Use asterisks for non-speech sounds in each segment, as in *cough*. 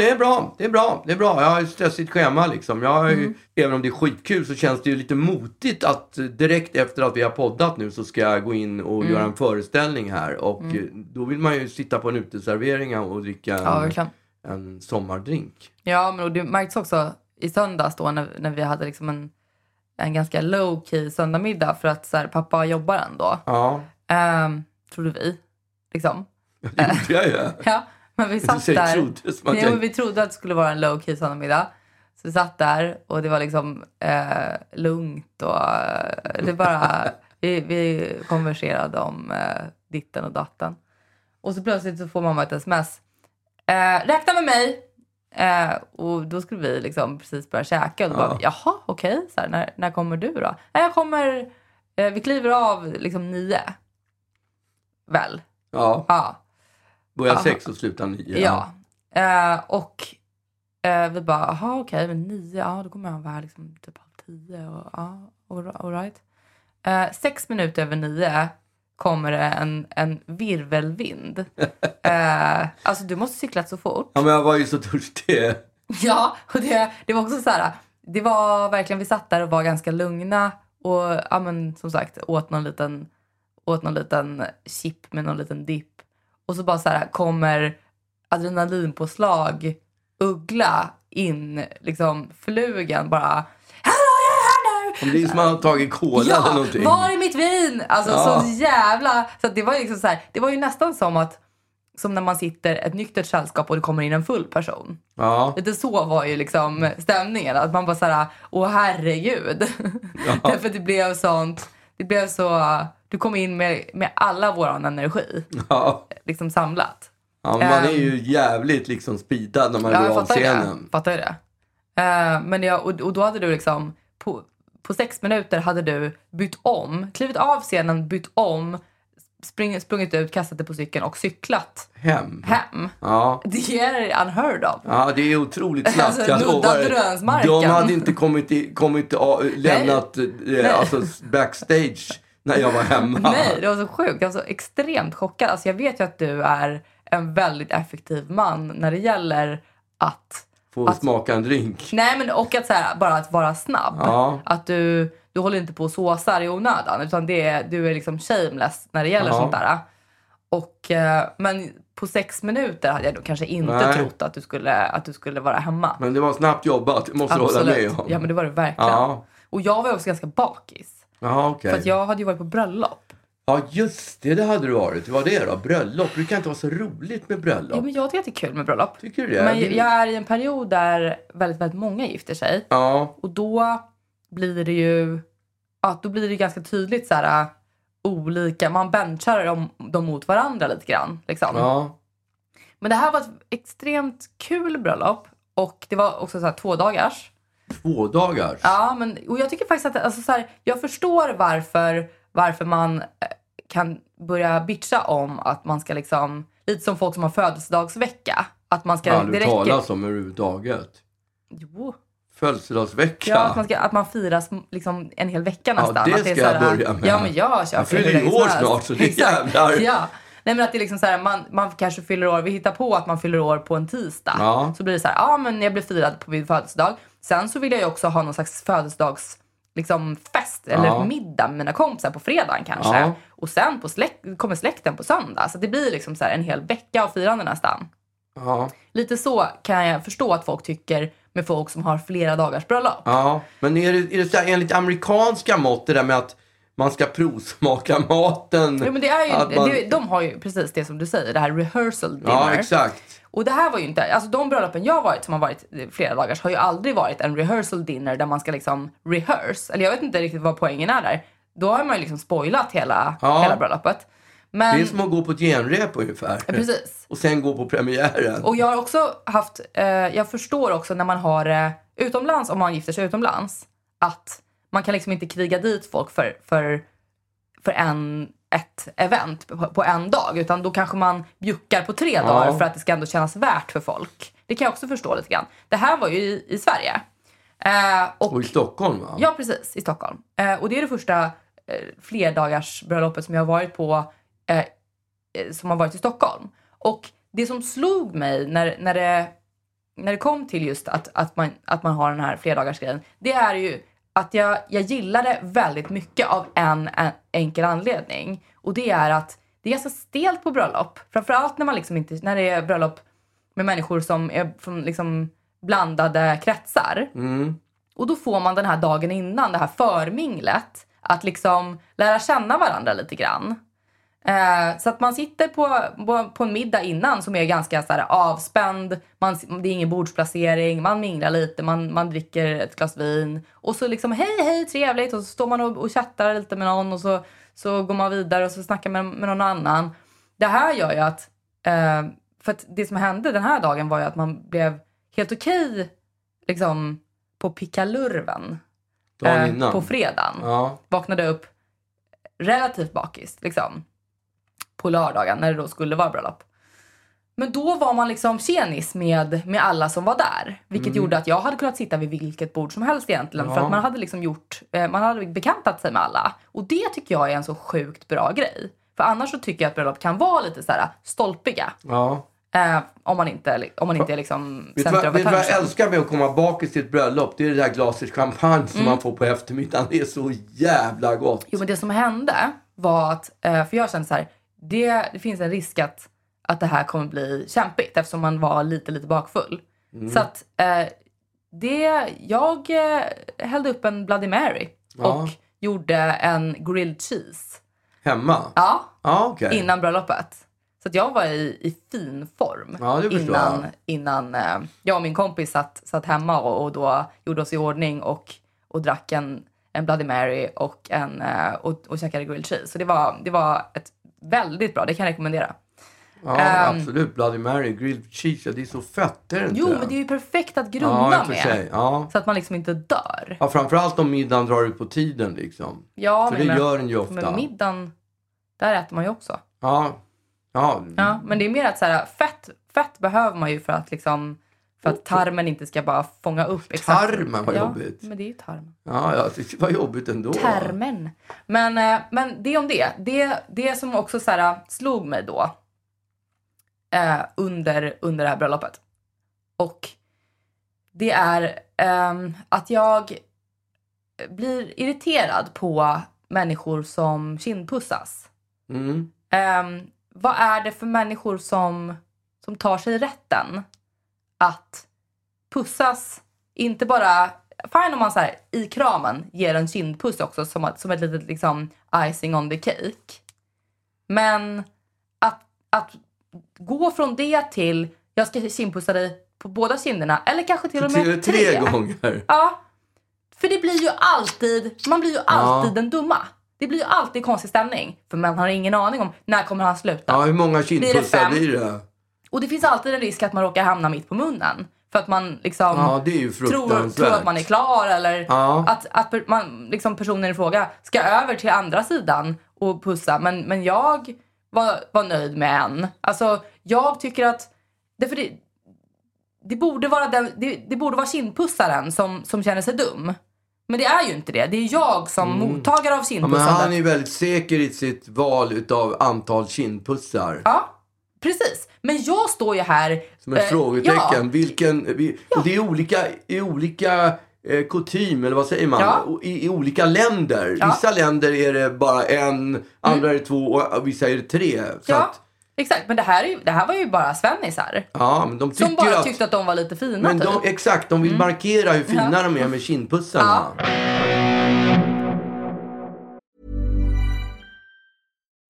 Ja, det är bra. Det är bra. Det är bra. Jag har ett stressigt schema liksom. Jag Mm. Även om det är skitkul så känns det ju lite motigt att eh, direkt efter att vi har poddat nu så ska jag gå in och Mm. göra en föreställning här. Och eh, då vill man ju sitta på en uteservering och dricka Ja, en, verkligen. en sommardrink. Ja, men och det märktes också i söndags då när, när vi hade liksom en, en ganska low key söndagmiddag för att så här, pappa jobbar ändå. Ja, Um, trodde vi. Liksom. det gjorde jag ju. *laughs* Ja, *laughs* men vi satt där. trodde Ja, jag... men vi trodde att det skulle vara en low key söndagmiddag. Så vi satt där och det var liksom eh, lugnt och eh, det bara, *laughs* vi, vi konverserade om eh, ditten och datten. Och så plötsligt så får mamma ett sms. Eh, räkna med mig! Eh, och då skulle vi liksom precis börja käka och då Ja. bara, jaha okej, så här, när, när kommer du då? Nej, jag kommer, eh, vi kliver av liksom nio. Väl? Ja, Ja. Börjar Ja. sex och slutar nio. Ja. Eh, och eh, vi bara, jaha okej, men nio, ja då kommer jag vara här liksom typ halv tio. Och, ja, all, all right. Eh, sex minuter över nio kommer det en, en virvelvind. *laughs* eh, alltså du måste cyklat så fort. Ja, men jag var ju så törstig. *laughs* Ja, och det, det var också så här, det var verkligen, vi satt där och var ganska lugna och ja men som sagt åt någon liten, åt någon liten chip med någon liten dipp. Och så bara så här kommer adrenalinpåslag, uggla in, liksom flugan bara! Om det är som att man har tagit cola eller Ja, någonting. var är mitt vin? Alltså Ja. så jävla... Så det var ju liksom så här, det var ju nästan som att som när man sitter ett nyktert sällskap och det kommer in en full person. Ja, Lite så var ju liksom stämningen. Att man bara såhär, åh herregud. *laughs* Därför det blev sånt, det blev så, du kom in med, med alla våran energi. ja. Liksom samlat. ja man är Ehm. ju jävligt liksom speedad när man Ja, går av ju det. scenen. Fattar ju det. Men jag, och, och då hade du liksom, på, på sex minuter hade du bytt om, klivit av scenen, bytt om, spring, sprungit ut, kastat dig på cykeln och cyklat Hem. hem. Ja. Det är unheard of. Ja, det är otroligt *laughs* snabbt. Alltså, nudda drönsmarken. De hade inte kommit, i, kommit a, lämnat eh, alltså, backstage *laughs* när jag var hemma. Nej, det var så sjukt. Jag var så extremt chockad. Alltså, jag vet ju att du är en väldigt effektiv man när det gäller att... Få Att- smaka en drink. Nej, men och att så här, bara att vara snabb. Ja. Att du, du håller inte på och såsar i onödan. Utan det du är liksom shameless när det gäller Ja. sånt där. Och, eh, men på sex minuter hade jag då kanske inte Nej. trott att du, skulle, att du skulle vara hemma. Men det var snabbt jobbat, måste du hålla med om. Ja, men det var det verkligen. Ja, Och jag var också ganska bakis. Ja okej. För att jag hade ju varit på bröllop. Ja, just det, det hade du varit. Vad det då? Bröllop? Det brukar inte vara så roligt med bröllop. Ja, men jag tycker att det är kul med bröllop. Tycker du det? Men Det- jag är i en period där väldigt, väldigt många gifter sig. Ja, Och då blir det ju ja, då blir det ganska tydligt så här äh, olika. Man benchar dem, dem mot varandra lite grann. Liksom. ja. Men det här var ett extremt kul bröllop. Och det var också så här två dagars. Två dagars. Ja, men, och jag tycker faktiskt att alltså, så här, jag förstår varför, varför man eh, kan börja bitcha om att man ska liksom, lite som folk som har födelsedagsvecka. Att man ska, aldrig det räcker- talas om överhuvudtaget. Jo, Födelsedagsvecka. Ja, att man, ska, att man firas liksom en hel vecka Ja, nästan. det att är ska jag börja med. Ja, men jag kör Jag för fyller år snart, så det är jävlar. Ja. Nej, men att det är liksom så här, man, man kanske fyller år, vi hittar på att man fyller år på en tisdag. Ja. Så blir det så här, ja men jag blir firad på min födelsedag. Sen så vill jag ju också ha någon slags födelsedags liksom fest eller Ja. middag med mina kompisar på fredagen kanske. Ja. Och sen på släkt, kommer släkten på söndag. Så det blir liksom så en hel vecka av firande nästan. Ja, Lite så kan jag förstå att folk tycker med folk som har flera dagars bröllop. ja. Men är det, är det så här, enligt amerikanska mått det där med att man ska provsmaka *laughs* maten? Jo, men det är ju, man- det, de har ju precis det som du säger, det här rehearsal dinner. Ja, exakt. Och det här var ju inte, alltså de bröllopen jag varit som har varit flera dagars har ju aldrig varit en rehearsal dinner där man ska liksom rehearse. Eller jag vet inte riktigt vad poängen är där. Då har man ju liksom spoilat hela, Ja. hela bröllopet. Men, Det är som att gå på ett genrep ungefär. Precis. Och sen gå på premiären. Och jag har också haft, eh, jag förstår också när man har eh, utomlands, om man gifter sig utomlands, att man kan liksom inte kriga dit folk för, för, för en, ett event på, på en dag. Utan då kanske man bjuckar på tre dagar för att det ska ändå kännas värt för folk. Det kan jag också förstå lite grann. Det här var ju i, i Sverige. Eh, och, Och i Stockholm va? Ja, precis. I Stockholm. Eh, och det är det första eh, flerdagars bröllopet som jag har varit på eh, eh, som har varit i Stockholm. Och det som slog mig när, när det när det kom till just att, att, man, att man har den här flerdagarsgrejen, det är ju att jag, jag gillar det väldigt mycket av en, en enkel anledning. Och det är att det är ganska stelt på bröllop. Framförallt när, man liksom inte, när det är bröllop med människor som är från liksom blandade kretsar. Och då får man den här dagen innan, det här förminglet, att liksom lära känna varandra lite grann. Eh, så att man sitter på, på, på en middag innan som är ganska så här, avspänd, man, det är ingen bordsplacering, man minglar lite, man, man dricker ett glas vin. Och så liksom hej hej trevligt. Och så står man och, och chattar lite med någon och så, så går man vidare och så snackar man med, med någon annan. Det här gör ju att, eh, för att det som hände den här dagen var ju att man blev helt okej liksom på pickalurven eh, på fredagen. Ja. vaknade upp relativt bakis liksom, på lördagen när det då skulle vara bröllop. Men då var man liksom tjenis med, med alla som var där. Vilket gjorde att jag hade kunnat sitta vid vilket bord som helst egentligen. För Mm. Ja. att man hade liksom gjort, eh, man hade bekantat sig med alla. Och det tycker jag är en så sjukt bra grej. För annars så tycker jag att bröllop kan vara lite så här stolpiga. ja. Eh, om man inte, om man inte är liksom Vet center vad, vet du vad jag älskar med att komma bakis till ett bröllop? Det är det där glaset champagne Mm. som man får på eftermiddagen. Det är så jävla gott. Jo men det som hände var att, eh, för jag kände så här, det, det finns en risk att, att det här kommer bli kämpigt eftersom man var lite, lite bakfull. Mm. Så att eh, det, jag eh, hällde upp en Bloody Mary Ja. och gjorde en grilled cheese. Hemma? Ja, Ja, okej. innan bröllopet. Så att jag var i, i fin form Ja, innan, innan eh, jag och min kompis satt, satt hemma och, och då gjorde oss i ordning och, och drack en, en Bloody Mary och, en, eh, och, och käkade grilled cheese. Så det var, det var ett väldigt bra, det kan jag rekommendera. Ja, Ehm. absolut. Bloody Mary, grilled cheese, ja, det är så fett, är det inte? Jo, men det är ju perfekt att ja, grunda för med. Ja. Så att man liksom inte dör. ja, framförallt om middagen drar ut på tiden liksom. Ja, För men, det gör den ju ofta. Men middagen, där äter man ju också. Ja. Ja. Ja, men det är mer att så här, fett, fett behöver man ju för att liksom för att tarmen inte ska bara fånga upp exakt. Tarmen, vad ja, jobbigt. men det är ju tarmen. Ja, jag tyckte det var jobbigt ändå. Termen. Men, eh, men det om det. Det, det som också så här, slog mig då eh, under, under det här bröllopet. Och det är ehm, att jag blir irriterad på människor som kindpussas. Mm. Ehm, vad är det för människor som, som tar sig rätten att pussas, inte bara... Fine om man så här, i kramen ger en kindpuss också som, som ett litet liksom, icing on the cake. Men att, att gå från det till jag ska kindpussa dig på båda kinderna eller kanske till och med Tre, tre gånger. Ja. För det blir ju alltid, man blir ju alltid den dumma. Det blir ju alltid konstig stämning. För man har ingen aning om när kommer han sluta. Ja, hur många Blir det kindpussar fem? blir det? Och det finns alltid en risk att man råkar hamna mitt på munnen. För att man liksom Ja, tror, tror att man är klar eller Ja. att, att man, liksom personen i fråga ska över till andra sidan och pussa. Men, men jag var, var nöjd med en. Alltså, jag tycker att... Det, för det, det, borde vara den, det, det borde vara kindpussaren som, som känner sig dum. Men det är ju inte det. Det är jag som mottagare av Mm. Ja, men han kindpussandet. är ju väldigt säker i sitt val utav antal kindpussar. Ja, precis. Men jag står ju här... Som ett eh, frågetecken. Ja, Vilken, vi, och det är olika, i olika eh, kutym, eller vad säger man? Ja. I, I olika länder. Ja. Vissa länder är det bara en, andra är det två och vissa är det tre. Så ja att, exakt. Men det här, är det här var ju bara svennisar. ja, men de tycker Som bara att... tyckte att de var lite fina men typ. de, exakt, de vill markera hur fina Ja. de är med kindpussarna.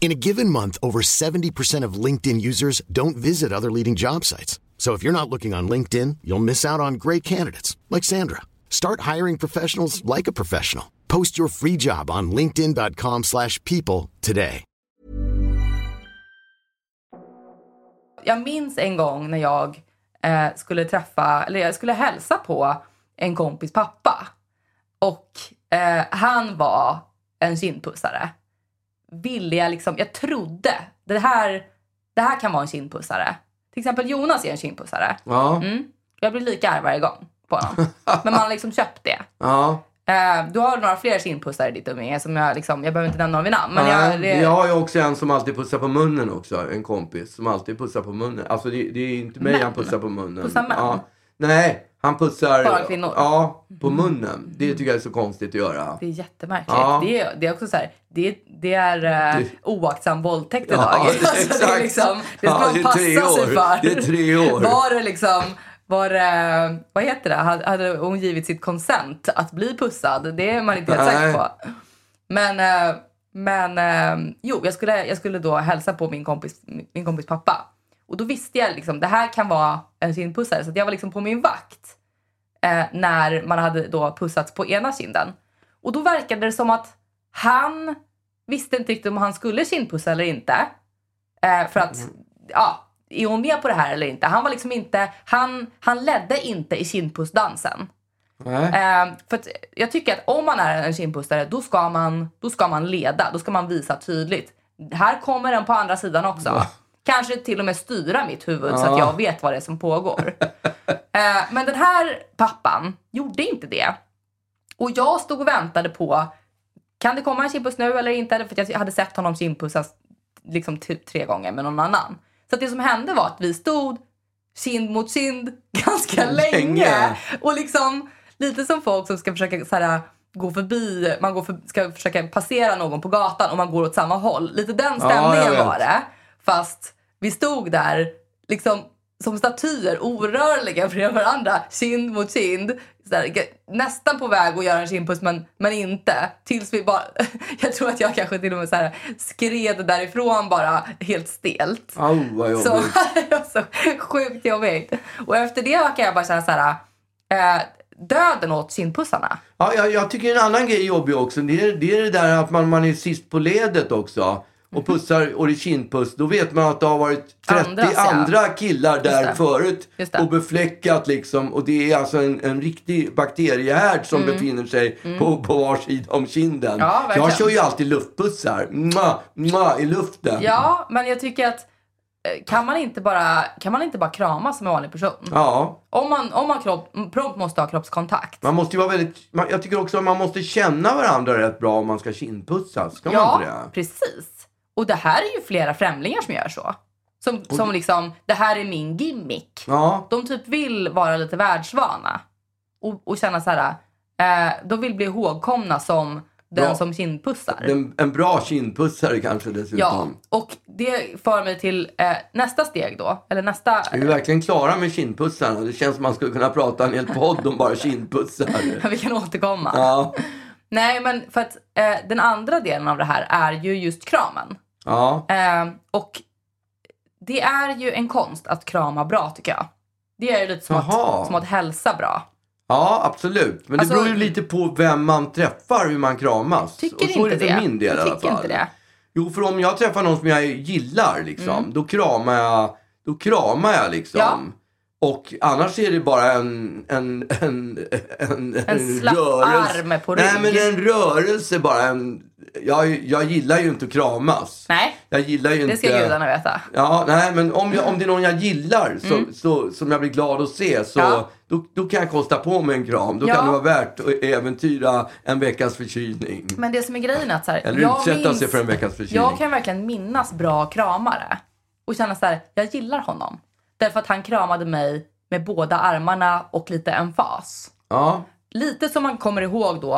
In a given month, over 70% of LinkedIn users don't visit other leading job sites. So if you're not looking on LinkedIn, you'll miss out on great candidates like Sandra. Start hiring professionals like a professional. Post your free job on linkedin.com/people slash people today. Jag minns en gång när jag eh, skulle träffa, eller jag skulle hälsa på en kompis pappa. Och eh, han var en kindpussare. Ville jag liksom, jag trodde det här, det här kan vara en kindpussare. Till exempel Jonas är en kindpussare. Ja. Mm. Jag blir lika arg varje gång på honom. *laughs* Men man har liksom köpt det. Ja. Eh, du har några fler kindpussar i ditt umgänge som jag liksom, jag behöver inte nämna dem vid namn. Men Nej, jag, det, Jag har ju också en som alltid pussar på munnen också. En kompis som alltid pussar på munnen. Alltså det, det är inte mig Män? han pussar på munnen. Pussar män? Ja. Nej, han pussar... Bara kvinnor? Ja, på munnen. Det tycker jag är så konstigt att göra. det är jättemärkligt. Ja. Det, är, det är också så här, det, det är uh, oaktsam våldtäkt Ja, idag. det- *laughs* alltså, det, är liksom, det ska Ja, man passa sig för. Det är tre år. Var det liksom, var det, vad heter det, hade, hon givit sitt konsent att bli pussad? Det är man inte helt säker på. Men, eh, men eh, jo, jag skulle, jag skulle då hälsa på min kompis, min kompis pappa. Och då visste jag liksom, det här kan vara en kindpussare. Så jag var liksom på min vakt eh, när man hade då pussats på ena kinden. Och då verkade det som att han visste inte riktigt om han skulle kindpussa eller inte. Eh, för att, ja, är hon med på det här eller inte? Han var liksom inte, han, han ledde inte i kindpussdansen. Eh, för att jag tycker att om man är en kindpussare då ska, man, då ska man leda. Då ska man visa tydligt. Här kommer den på andra sidan också. Kanske till och med styra mitt huvud så att Ja. jag vet vad det är som pågår. *laughs* eh, men den här pappan gjorde inte det. Och jag stod och väntade på, kan det komma en kindpuss nu eller inte? För jag hade sett honom kindpussas liksom typ tre gånger med någon annan. Så det som hände var att vi stod kind mot kind *laughs* ganska länge. Länge. Och liksom lite som folk som ska försöka så här, gå förbi, man går för, ska försöka passera någon på gatan och man går åt samma håll. Lite den Ja, stämningen vet. var det. Fast vi stod där liksom som statyer, orörliga bredvid varandra, kind mot kind. G- nästan på väg att göra en kindpuss men, men inte. Tills vi bara, *laughs* jag tror att jag kanske till och med så här, skred därifrån bara helt stelt. Au, vad jobbigt. Så *laughs* så sjukt jobbigt. Och efter det kan jag bara känna så här, eh, döden åt kindpussarna. Ja, jag, jag tycker en annan grej är jobbig också. Det är det, är det där att man, man är sist på ledet också. Och pussar och det är kindpuss. Då vet man att det har varit 30 Andras, ja. andra killar där förut. Just. Och befläckat liksom. Och det är alltså en, en riktig bakteriehärd som befinner sig på, på var sida om kinden. Mm. Ja, jag kör ju alltid luftpussar. Mwah, mwah, I luften. Ja, men jag tycker att eh, kan man inte bara, kan man inte bara kramas som en vanlig person? Ja. Om man, om man kropp, prompt måste ha kroppskontakt. Man måste ju vara väldigt... Man, jag tycker också att man måste känna varandra rätt bra om man ska kindpussas. Ska man Ja, inte det? precis. Och det här är ju flera främlingar som gör så. Som, som liksom, det här är min gimmick. Ja. De typ vill vara lite världsvana. Och, och känna så här, eh, de vill bli ihågkomna som den Bra. som kindpussar. En, en bra kindpussare kanske dessutom. Ja, och det för mig till eh, nästa steg då. Eller nästa... Är vi verkligen klara med kindpussarna? Det känns som man skulle kunna prata en hel podd om bara kindpussar. *laughs* Vi kan återkomma. Ja. Nej, men för att eh, den andra delen av det här är ju just kramen. Ja. Eh, och det är ju en konst att krama bra tycker jag. Det är ju lite som, Jaha. att, som att hälsa bra. ja, absolut. Men det Alltså- beror ju lite på vem man träffar, hur man kramas. Tycker Och så är inte det för det. min del jag i alla fall. inte det. Jo, för om jag träffar någon som jag gillar, liksom, Mm. då kramar jag, då kramar jag liksom. Ja. Och annars är det bara en, en, en, en, En slapp arm på Nej, rygg. men en rörelse bara. En, jag, jag gillar ju inte att kramas. Nej, Jag gillar ju det inte... ska gudarna veta. Ja, nej, men om, jag, om det är någon jag gillar så, så, som jag blir glad att se så Mm. Ja. då, då kan jag kosta på mig en kram. Då Ja. kan det vara värt att äventyra en veckas förkylning. Men det som är grejen är att så här, Eller jag utsätta minns- sig för en veckas förkylning. Jag kan verkligen minnas bra kramare. Och känna så här, jag gillar honom. Därför att han kramade mig med båda armarna och lite emfas. Ja, Lite som man kommer ihåg då,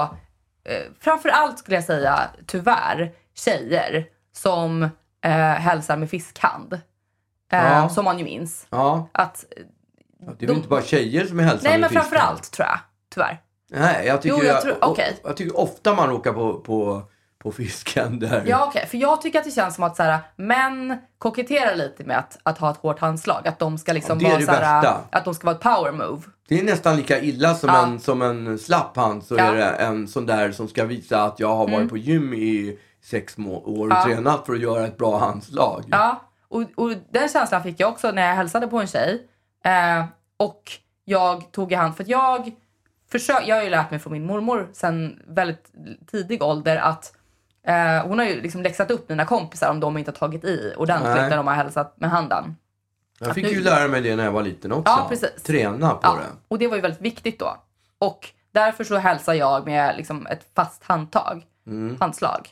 eh, framförallt skulle jag säga tyvärr, tjejer som eh, hälsar med fiskhand. Eh, Ja. Som man ju minns. ja. Att, Det är väl inte bara tjejer som är hälsar nej med men fisken? framförallt tror jag, tyvärr. Nej, jag tycker, Jo, jag jag, tror- okej. jag tycker ofta man råkar på, på, på fisken där. Ja okej, för jag tycker att det känns som att så här, män koketterar lite med att, att ha ett hårt handslag. Att de ska liksom Ja, vara så här, att de ska vara ett power move. Det är nästan lika illa som, Ja. en, som en slapp hand så Ja. är det en sån där som ska visa att jag har varit på gym i sex år och tränat för att göra ett bra handslag. Ja, och, och den känslan fick jag också när jag hälsade på en tjej. Eh, och jag tog i hand, för att jag, försök, jag har ju lärt mig från min mormor sen väldigt tidig ålder att eh, hon har ju liksom läxat upp mina kompisar om de inte har tagit i ordentligt Nej. när de har hälsat med handen. Jag fick nu- ju lära mig det när jag var liten också. Ja, precis. Träna på Ja, det. och det var ju väldigt viktigt då. Och därför så hälsar jag med liksom ett fast handtag, Mm. handslag.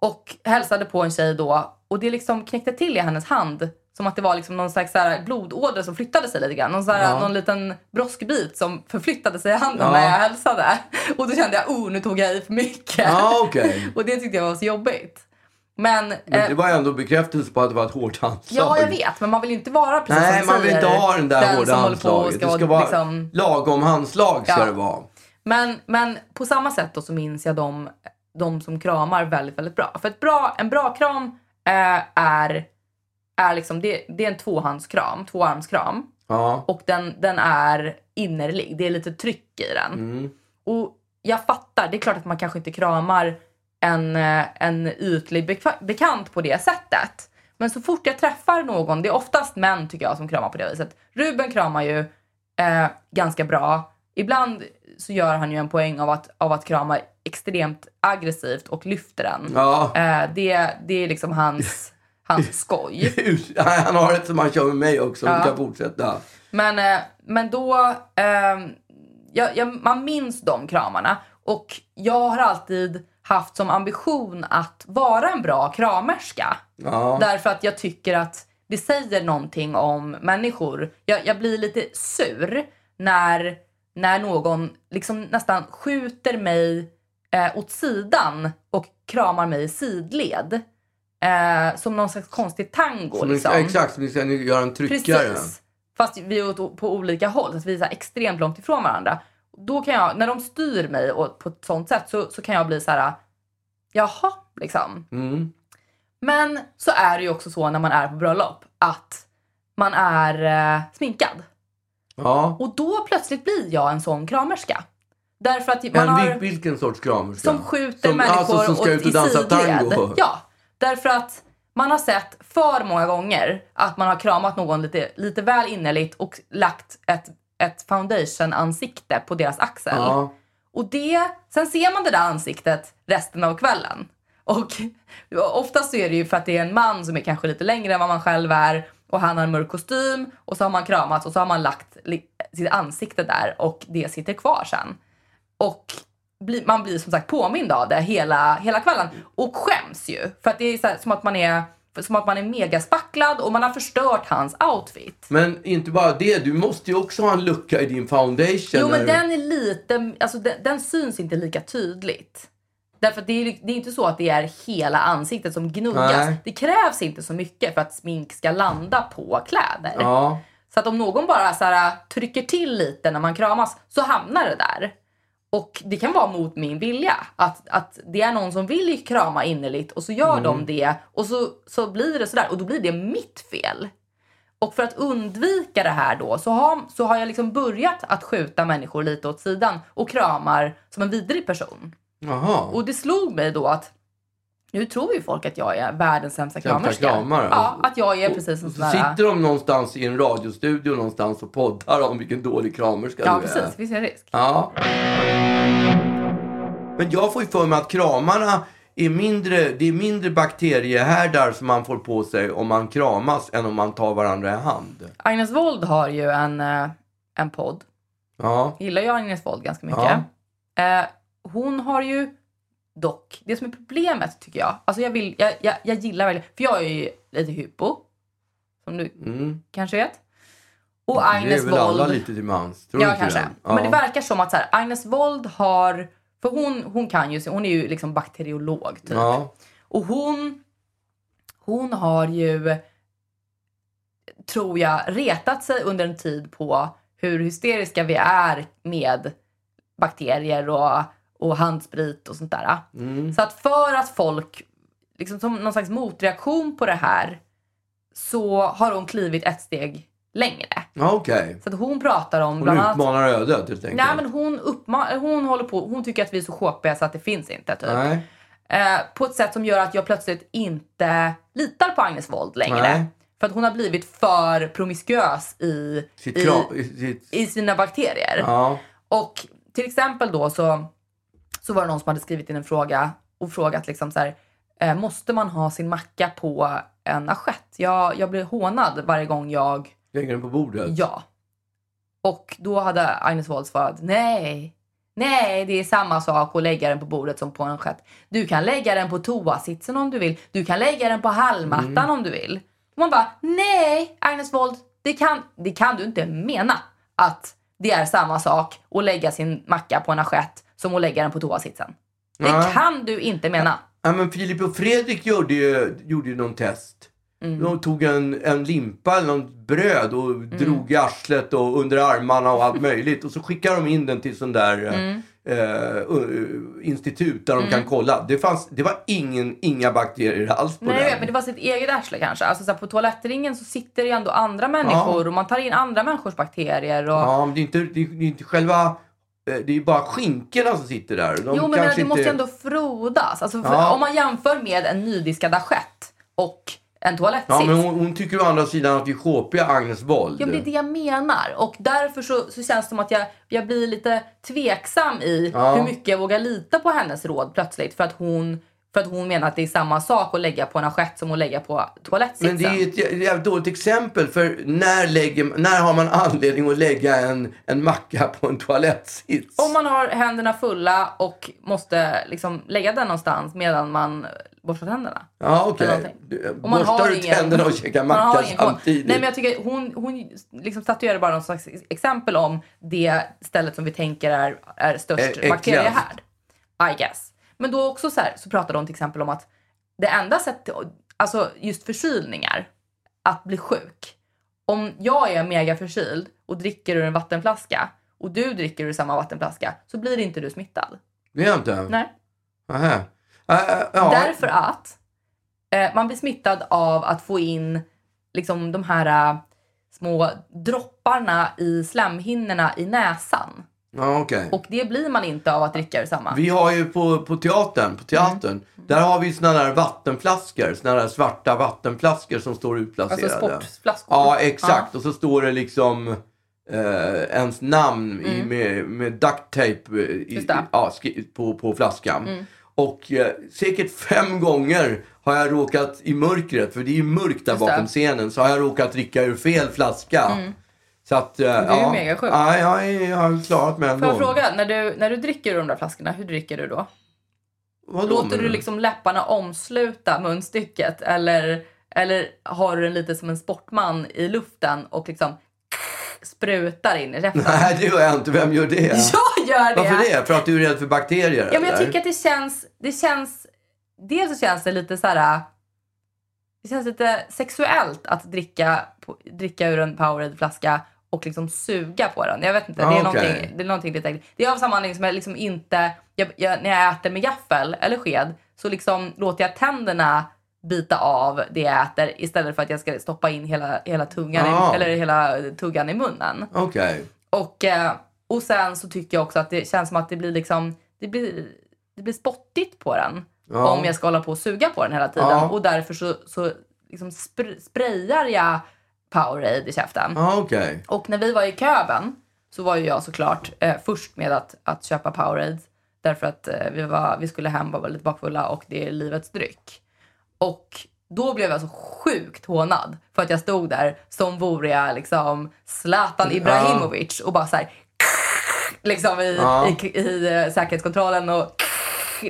Och hälsade på en tjej då och det liksom knäckte till i hennes hand. Som att det var liksom någon slags så blodåder som flyttade sig lite grann. Någon, så här, Ja. någon liten broskbit som förflyttade sig i handen Ja. när jag hälsade. Och då kände jag, oh nu tog jag i för mycket. Ja, okej. *laughs* och det tyckte jag var så jobbigt. Men, Men eh, det var ändå bekräftelse på att det var ett hårt handslag. ja jag vet, men man vill ju inte vara precis Nej, som man vill inte ha den där hårda på och handslaget. Det ska vara liksom, lagom handslag ska Ja. det vara. Men, men på samma sätt då så minns jag de, de som kramar väldigt, väldigt bra. För ett bra, en bra kram eh, är, är liksom, det, det är en tvåhandskram, tvåarmskram. Ja. Och den, den är innerlig, det är lite tryck i den. Mm. Och jag fattar, det är klart att man kanske inte kramar en, eh, en ytlig bek- bekant på det sättet. Men så fort jag träffar någon, det är oftast män tycker jag som kramar på det viset. Ruben kramar ju eh, ganska bra. Ibland så gör han ju en poäng av att, av att krama extremt aggressivt och lyfter den. Ja. Eh, det, det är liksom hans, *laughs* hans skoj. *laughs* Han har ett som han kör med mig också. Ja. Du kan fortsätta. Men, eh, men då, ehm, jag, jag, man minns de kramarna. Och jag har alltid haft som ambition att vara en bra kramerska. Ja. Därför att jag tycker att det säger någonting om människor. Jag, jag blir lite sur när, när någon liksom nästan skjuter mig eh, åt sidan och kramar mig i sidled. Eh, som någon slags konstig tango. Som liksom. exakt, som ska göra en tryckare. Precis. Fast vi är på olika håll, så att vi är så extremt långt ifrån varandra. Då kan jag, när de styr mig åt, på ett sånt sätt så, så kan jag bli så här, jaha, liksom. Mm. Men så är det ju också så när man är på bröllop att man är eh, sminkad. Ja. Och då plötsligt blir jag en sån kramerska. Därför att man Men har... vil, vilken sorts kramerska? Som skjuter Som- människor alltså, som ska och ut och dansa sidled. tango. Ja, därför att man har sett för många gånger att man har kramat någon lite, lite väl innerligt och lagt ett, ett foundation-ansikte på deras axel. Ja. Och det, sen ser man det där ansiktet resten av kvällen. Och oftast så är det ju för att det är en man som är kanske lite längre än vad man själv är och han har en mörk kostym och så har man kramats och så har man lagt sitt ansikte där och det sitter kvar sen. Och bli, man blir som sagt påmind av det hela, hela kvällen och skäms ju för att det är så här, som att man är som att man är megaspacklad och man har förstört hans outfit. Men inte bara det, du måste ju också ha en lucka i din foundation. Jo, men den är lite, alltså den, den syns inte lika tydligt. Därför det är, det är inte så att det är hela ansiktet som gnuggas. Nej. Det krävs inte så mycket för att smink ska landa på kläder. Ja. Så att om någon bara så här, trycker till lite när man kramas så hamnar det där. Och det kan vara mot min vilja. Att, att det är någon som vill krama innerligt och så gör Mm. de det och så, så blir det sådär och då blir det mitt fel. Och för att undvika det här då så har, så har jag liksom börjat att skjuta människor lite åt sidan och kramar som en vidrig person. Jaha. Och det slog mig då att nu tror ju folk att jag är världens sämsta kramerska. kramare. Ja, att jag är precis en Och sån där... sitter de någonstans i en radiostudio någonstans och poddar om vilken dålig kramerska Ja, du är. precis. Finns det en risk? Ja. Men jag får ju för mig att kramarna är mindre, det är mindre bakteriehärdar som man får på sig om man kramas än om man tar varandra i hand. Agnes Wold har ju en, eh, en podd. Ja. Jag gillar ju Agnes Wold ganska mycket. Eh, hon har ju dock, det som är problemet tycker jag, alltså jag, vill, jag, jag, jag gillar väldigt, för jag är ju lite hypo, som du Mm. kanske vet. Och Det är Agnes väl alla Wold, lite till mans? Tror ja kanske. det? Men det verkar som att så här, Agnes Wold har, för hon, hon kan ju, hon är ju liksom bakteriolog typ. Ja. Och hon, hon har ju, tror jag, retat sig under en tid på hur hysteriska vi är med bakterier och, och handsprit och sånt där. Mm. Så att för att folk, liksom som någon slags motreaktion på det här, så har hon klivit ett steg längre. Ja, Okej. Så att hon pratar om Hon bland annat... utmanar ödet helt enkelt. Nej men hon, uppma- hon håller på, hon tycker att vi är så sjåpiga så att det finns inte. Typ. Nej. Eh, på ett sätt som gör att jag plötsligt inte litar på Agnes Wold längre. Nej. För att hon har blivit för promiskuös i, Sitt i, i sitt, i sina bakterier. ja. Och till exempel då så, så var det någon som hade skrivit in en fråga och frågat liksom så här, eh, måste man ha sin macka på en assiett? Jag, jag blir hånad varje gång jag, Lägger den på bordet. ja. Och då hade Agnes Wold svarat, nej, nej det är samma sak att lägga den på bordet som på en assiett. Du kan lägga den på toasitsen om du vill, du kan lägga den på hallmattan Mm. om du vill. Och man bara, nej Agnes Wold, det kan, det kan du inte mena att det är samma sak att lägga sin macka på en assiett som att lägga den på toasitsen. Det Nej. kan du inte mena. Ja, men Filip och Fredrik gjorde ju, gjorde ju någon test. Mm. De tog en, en limpa eller något bröd och Mm. drog i arslet och under armarna och allt *laughs* möjligt. Och så skickade de in den till sån där Mm. eh, eh, institut där de kan kolla. Det, fanns, det var ingen, inga bakterier alls på Nej, den. vet, men det var sitt eget arsle kanske. Alltså, så här, på toalettringen så sitter det ju ändå andra människor och man tar in andra människors bakterier. Och... Ja, men det är inte, det är, det är inte själva... eh, Det är ju bara skinkorna som sitter där. De jo, men kanske det måste ju inte- ändå frodas. Alltså, Ja. Om man jämför med en nydiskad assiett och en toalettsits. Ja, men hon, hon tycker å andra sidan att vi är shopiga Agnes Wold. Ja, men det är det jag menar. Och därför så, så känns det som att jag, jag blir lite tveksam i Ja. hur mycket jag vågar lita på hennes råd plötsligt. För att hon, för att hon menar att det är samma sak att lägga på en assiett som att lägga på toalettsitsen. Men det är ju ett jä- jävligt dåligt exempel. För när, lägger, när har man anledning att lägga en, en macka på en toalettsits? Om man har händerna fulla och måste liksom lägga den någonstans medan man borstar tänderna. Ja, okej. man Borstar du ingen- tänderna och käkar macka samtidigt? Nej, men jag tycker hon, hon liksom statuerar bara någon slags exempel om det stället som vi tänker är, är störst äckligast. bakteriehärd. I guess. Men då också så här, så pratade hon till exempel om att det enda sättet, alltså just förkylningar, att bli sjuk. Om jag är mega förkyld och dricker ur en vattenflaska och du dricker ur samma vattenflaska så blir inte du smittad. Det är jag inte? Nej. Äh, äh, ja. Därför att eh, man blir smittad av att få in liksom de här eh, små dropparna i slemhinnorna i näsan. Ja, okej. Och det blir man inte av att dricka ur samma. Vi har ju på, på teatern, på teatern Mm. där har vi såna där vattenflaskor. Såna där svarta vattenflaskor som står utplacerade. Alltså sportflaskor. Ja, exakt. Och så står det liksom eh, ens namn i, med, med duct tape eh, i, Mm. Det. Mm. ja, på, på flaskan. Och eh, säkert fem gånger har jag råkat i mörkret, för det är ju mörkt där Just det. Mm. bakom scenen, så har jag råkat dricka ur fel flaska. Så att, eh, är ju ja, mega sjukt. Ja, jag, är- jag har klarat mig ändå. Får jag fråga, när du, när du dricker de där flaskorna, hur dricker du då? Vadå Låter du liksom läpparna omsluta munstycket eller, eller har du den lite som en sportman i luften och liksom sprutar in i käften? *laughs* Nej, det gör jag inte. Vem gör det? *laughs* Jag gör det! Varför det? För att du är rädd för bakterier? Ja, men jag eller? tycker att det känns... Det känns dels så känns det lite så här... Det känns lite sexuellt att dricka, dricka ur en Powerade-flaska och liksom suga på den. Jag vet inte, det, är Ah, okej. någonting, det är någonting lite äckligt. Det är av samma anledning som jag liksom inte... Jag, jag, när jag äter med gaffel eller sked så liksom låter jag tänderna bita av det jag äter istället för att jag ska stoppa in hela, hela tungan Ah. i, eller hela tuggan i munnen. Okej. Och, eh, och sen så tycker jag också att det känns som att det blir liksom det blir, det blir spottigt på den. Ja. Om jag ska hålla på och suga på den hela tiden. Och därför så, så liksom spr- sprayar jag Powerade i käften. Ja, okej. Och när vi var i Köben så var ju jag såklart eh, först med att, att köpa Powerade. Därför att eh, vi, var, vi skulle hem och var lite bakfulla och det är livets dryck. Och då blev jag så sjukt hånad för att jag stod där som vore jag liksom Zlatan Ibrahimovic och bara så här liksom i, Ja. i, i, eh, säkerhetskontrollen och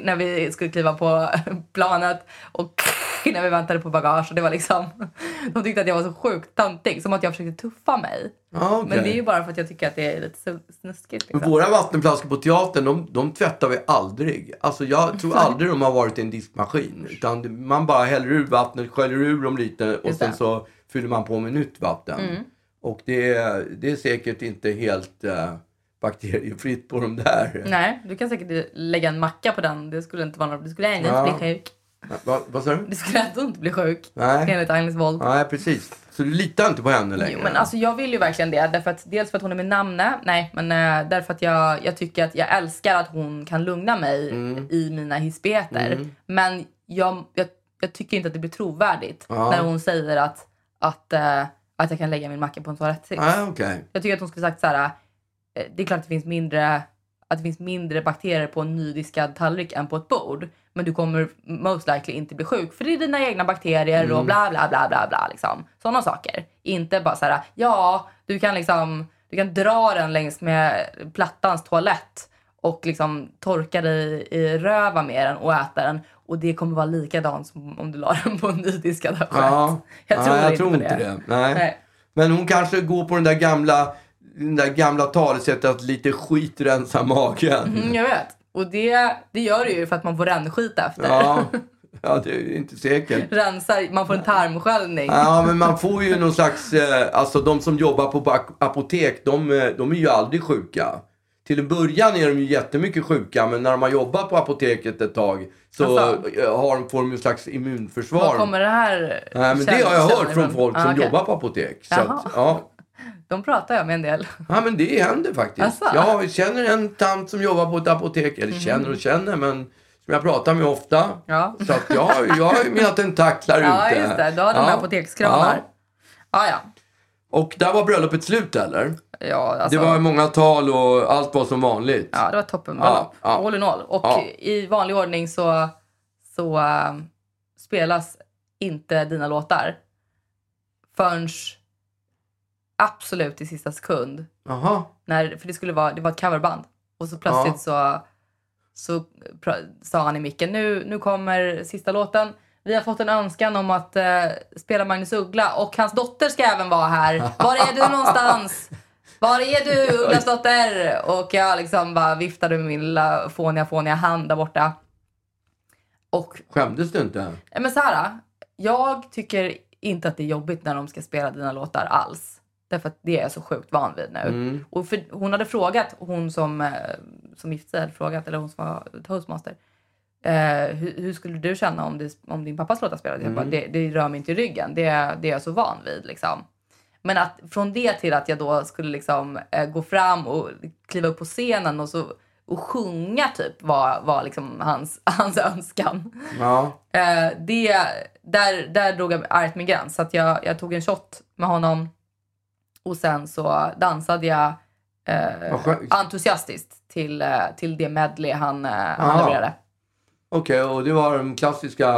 när vi skulle kliva på *laughs* planet och *laughs* när vi väntade på bagage. Det var liksom, *laughs* de tyckte att jag var så sjukt töntig, som att jag försökte tuffa mig. Ja, okej. Men det är ju bara för att jag tycker att det är lite snuskigt. Liksom. Våra vattenflaskor på teatern, de, de tvättar vi aldrig. Alltså jag *laughs* tror aldrig de har varit i en diskmaskin. Utan man bara häller ur vattnet, sköljer ur dem lite och Just sen det. så fyller man på med nytt vatten. Mm. Och det, är- det är säkert inte helt uh, bakteriefritt på de där. Nej, du kan säkert lägga en macka på den. Det skulle inte vara något. Du skulle inte bli sjuk. Va, vad sa du? Du skulle ändå inte bli sjuk. Nej. Enligt Agnes Wold. Nej, precis. Så du litar inte på henne längre? Jo, men alltså jag vill ju verkligen det. Därför att, dels för att hon är min namne. Nej, men eh, därför att jag, jag tycker att jag älskar att hon kan lugna mig Mm. i mina hispeter. Men jag, jag, jag tycker inte att det blir trovärdigt Ja. när hon säger att, att, eh, att jag kan lägga min macka på en toalettsits. Ah, okej. Jag tycker att hon skulle sagt så här. eh, Det är klart att det finns mindre att det finns mindre bakterier på en nydiskad tallrik än på ett bord. Men du kommer most likely inte bli sjuk för det är dina egna bakterier Mm. och bla bla bla bla bla liksom. Sådana saker. Inte bara så här, ja du kan liksom, du kan dra den längs med plattans toalett och liksom torka dig i röva med den och äta den. Och det kommer vara likadant som om du la den på en nydiskad. Ja. Jag tror, ja, jag inte, tror inte det. det. Nej. Nej. Men hon kanske går på den där gamla, den där gamla talesättet att lite skit rensar magen. Mm, jag vet. Och det, det gör det ju för att man får rännskit efter. Ja. ja, det är inte säkert. Rensar, man får en tarmsköljning. Ja, men man får ju någon slags... Eh, alltså de som jobbar på apotek, de, eh, de är ju aldrig sjuka. Till en början är de ju jättemycket sjuka, men när de har jobbat på apoteket ett tag så Alltså. eh, har de, får de ju en slags immunförsvar. Var kommer det här Nej, men det har jag hört från folk som Ah, okej. jobbar på apotek. Så att, ja. De pratar jag med en del. ja, men det händer faktiskt. Asså? Jag känner en tant som jobbar på ett apotek. Eller känner och känner, men som jag pratar med ofta. Ja. Så att jag, jag har ju mina tentaklar *laughs* Ja, ute. just det. Du har Ja. här apotekskranar. Ja. Ja, ja. Och där var bröllopet slut eller? ja alltså, Det var många tal och allt var som vanligt. ja, det var toppen. Ja, ja. All in all. Och Ja. i vanlig ordning så, så äh, spelas inte dina låtar förrän absolut i sista sekund. Jaha. När, för det skulle vara, det var ett coverband. Och så plötsligt så, så pra- sa han i micken, nu, nu kommer sista låten. Vi har fått en önskan om att eh, spela Magnus Uggla och hans dotter ska även vara här. Var är du någonstans? Var är du Ugglas dotter? Och jag liksom bara viftade med min lilla fåniga, fåniga hand där borta. Och Skämdes du inte? Men så här, jag tycker inte att det är jobbigt när de ska spela dina låtar alls. Därför att det är jag så sjukt van vid nu. Mm. Och för, hon hade frågat, hon som, eh, som gifte sig frågat, eller hon som var toastmaster. Eh, hur, hur skulle du känna om, det, om din pappas låtar spelades? Jag bara, Mm. det, det rör mig inte i ryggen. Det, det är jag så van vid. Liksom. Men att från det till att jag då skulle liksom, eh, gå fram och kliva upp på scenen och, så, och sjunga typ var, var liksom hans, *laughs* hans önskan. Ja. Eh, det, där, där drog jag argt min gräns. Så att jag, jag tog en shot med honom och sen så dansade jag eh, entusiastiskt till, eh, till det medley han, eh, han Aha. levererade. Okej, och det var de klassiska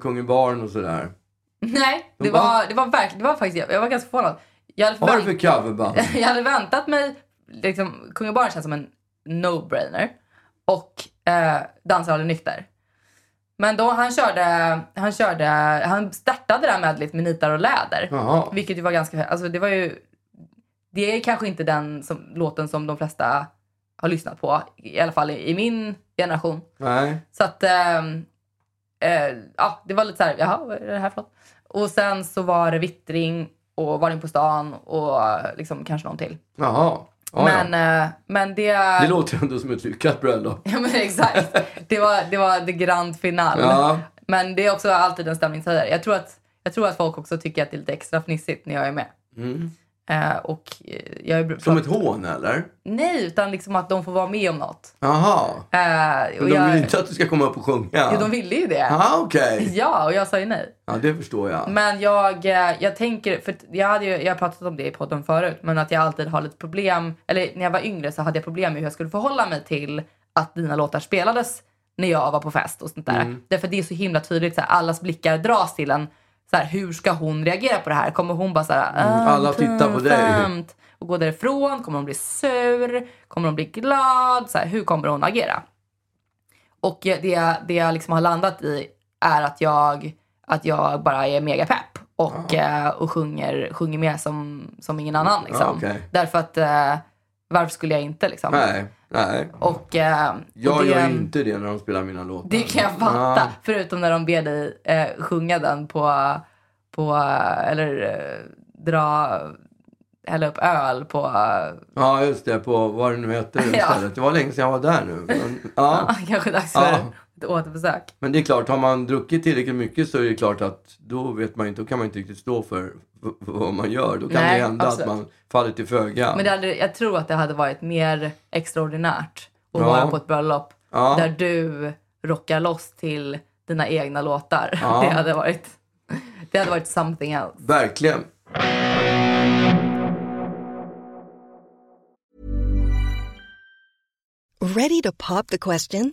Kungen Barn och sådär. Nej, det Va? var, det var verkligen, det var faktiskt, jag, var ganska förvånad. Jag hade, Vad var det för coverband? *laughs* jag hade väntat mig, liksom, Kung Barn känns som en no-brainer. Och eh, dansar aldrig nykter. Men då han körde, han körde, han startade det här medlet med nitar och läder. Jaha. Vilket ju var ganska, alltså det var ju, det är kanske inte den som, låten som de flesta har lyssnat på. I alla fall i, i min generation. Nej. Så att, ehm, eh, ja det var lite så här, jaha vad är det här för något? Och sen så var det vittring och varning på stan och liksom kanske någon till. Jaha. Ja, men, ja. eh, men det... Det låter ändå som ett lyckat bröllop. *laughs* Ja men exakt. Det var, det var the grand final. Ja. Men det är också alltid en stämningshöjare. Jag tror att, jag tror att folk också tycker att det är lite extra fnissigt när jag är med. Mm. Eh, och eh, jag är Som ett hån eller? Nej, utan liksom att de får vara med om något. Jaha. Eh, Men de jag, vill inte att du ska komma upp och sjunga? Jo, de ville ju det. Ja, okej. *laughs* Ja, och jag sa ju nej. Ja, det förstår jag. Men jag, eh, jag tänker, för jag hade ju, jag har pratat om det i podden förut, men att jag alltid har lite problem, eller när jag var yngre så hade jag problem med hur jag skulle förhålla mig till att dina låtar spelades när jag var på fest och sånt där. Mm. Därför det är så himla tydligt, så här, allas blickar dras till en. Så här, hur ska hon reagera på det här? Kommer hon bara så här, Mm, "Ah, alla tittar på dig." pinsamt", och gå därifrån? Kommer hon bli sur? Kommer hon bli glad? Så här, hur kommer hon agera? Och det, det jag liksom har landat i är att jag, att jag bara är mega pepp och, eh, och sjunger, sjunger med som, som ingen annan. Liksom. Ja, okej. Därför att eh, varför skulle jag inte liksom? Nej, nej. Och, eh, Jag och det, gör inte det när de spelar mina låtar. det kan jag fatta. Ja. Förutom när de ber dig eh, sjunga den på, på eller eh, dra, hälla upp öl på, eh, Ja, just det. På vad det nu heter *laughs* Ja. istället. Det var länge sedan jag var där nu. Men, ja. *laughs* kanske dags för Ja. Återbesök. Men det är klart, har man druckit tillräckligt mycket så är det klart att då vet man inte, då kan man inte riktigt stå för vad man gör. Då kan Nej, det hända absolut. att man faller till föga. Men det hade, jag tror att det hade varit mer extraordinärt att Ja. vara på ett bröllop Ja. där du rockar loss till dina egna låtar. Ja. *laughs* Det hade varit Det hade varit something else. Verkligen. Ready to pop the question?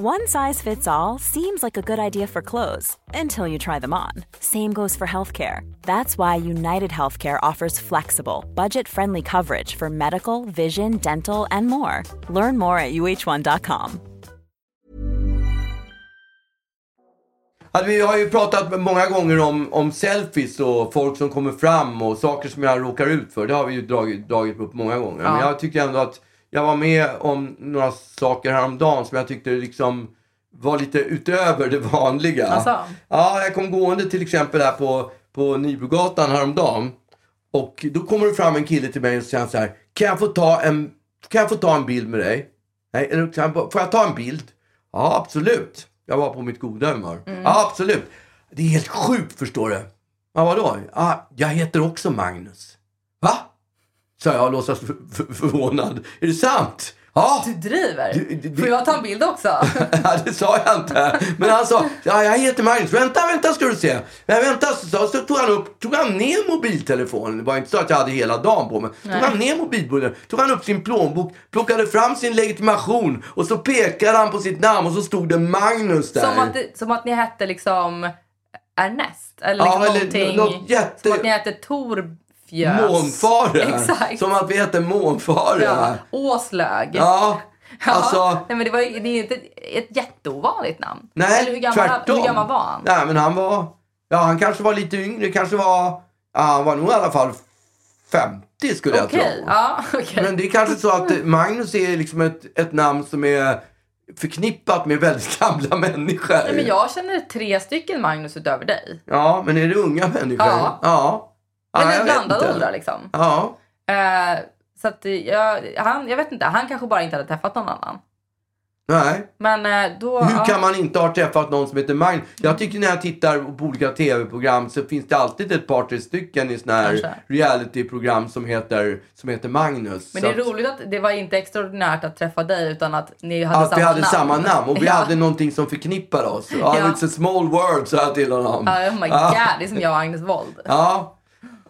One size fits all seems like a good idea for clothes until you try them on. Same goes for healthcare. That's why United Healthcare offers flexible, budget friendly coverage for medical, vision, dental, and more. Learn more at uh1.com. Alltså, vi har ju pratat många gånger om, om selfies och folk som kommer fram och saker som jag råkar ut för. Det har vi ju dragit, dragit upp många gånger. Men jag tycker ändå att jag var med om några saker häromdagen som jag tyckte liksom var lite utöver det vanliga. Asså? Ja, jag kom gående till exempel här på, på Nybrogatan häromdagen. Och då kommer det fram en kille till mig och säger så här. Kan jag få ta en, kan jag få ta en bild med dig? Nej, eller jag, får jag ta en bild? Ja, absolut. Jag var på mitt goda humör. Ja, absolut. Det är helt sjukt förstår du. Ja, vadå? Ja, jag heter också Magnus. Va? Sa jag och låtsas för, för, förvånad. Är det sant? Ja. Du driver? Du- du- Får jag ta en bild också? *laughs* Ja, det sa jag inte. Men han sa, ja, jag heter Magnus. Vänta, vänta ska du se. Men vänta, så, så tog han upp, tog han ner mobiltelefonen. Det var inte så att jag hade hela dagen på mig. Tog han ner mobiltelefonen, tog han upp sin plånbok, plockade fram sin legitimation och så pekade han på sitt namn och så stod det Magnus där. som, att det, som att ni hette liksom Ernest? Eller liksom Ja, eller någonting. något jätte- Som att ni hette Torfjös. Månfare. Exakt. Som att vi hette Månfare. Ja. Åslög. Ja, Ja, alltså. *laughs* nej, men det, var, det är inte ett, jätteovanligt namn. Nej, Eller hur gammal, tvärtom. hur gammal var han? Nej, men han var... Ja, han kanske var lite yngre. Kanske var... Ja, han var nog i alla fall 50 skulle jag tro. Ja, *laughs* okej. Men det är kanske så att eh, Magnus är liksom ett, ett namn som är förknippat med väldigt *laughs* gamla människor. Nej, men jag känner tre stycken Magnus utöver dig. Ja, men är det unga människor? Ja. ja. Men Ja, vet blandade åldrar liksom. Ja. Eh, så att jag, han, jag vet inte, han kanske bara inte hade träffat någon annan. Nej. Men eh, då... Hur ja. kan man inte ha träffat någon som heter Magnus? Jag tycker när jag tittar på olika tv-program så finns det alltid ett par, tre stycken i såna här reality-program som heter, som heter Magnus. Men det är att- roligt att det var inte extraordinärt att träffa dig utan att ni hade Att samma vi hade namn. samma namn och vi ja. hade någonting som förknippade oss. Ja, Ja. It's a small world, sa jag till honom. Ja, Oh my Ja. god, det är som jag och Agnes Wold. Ja.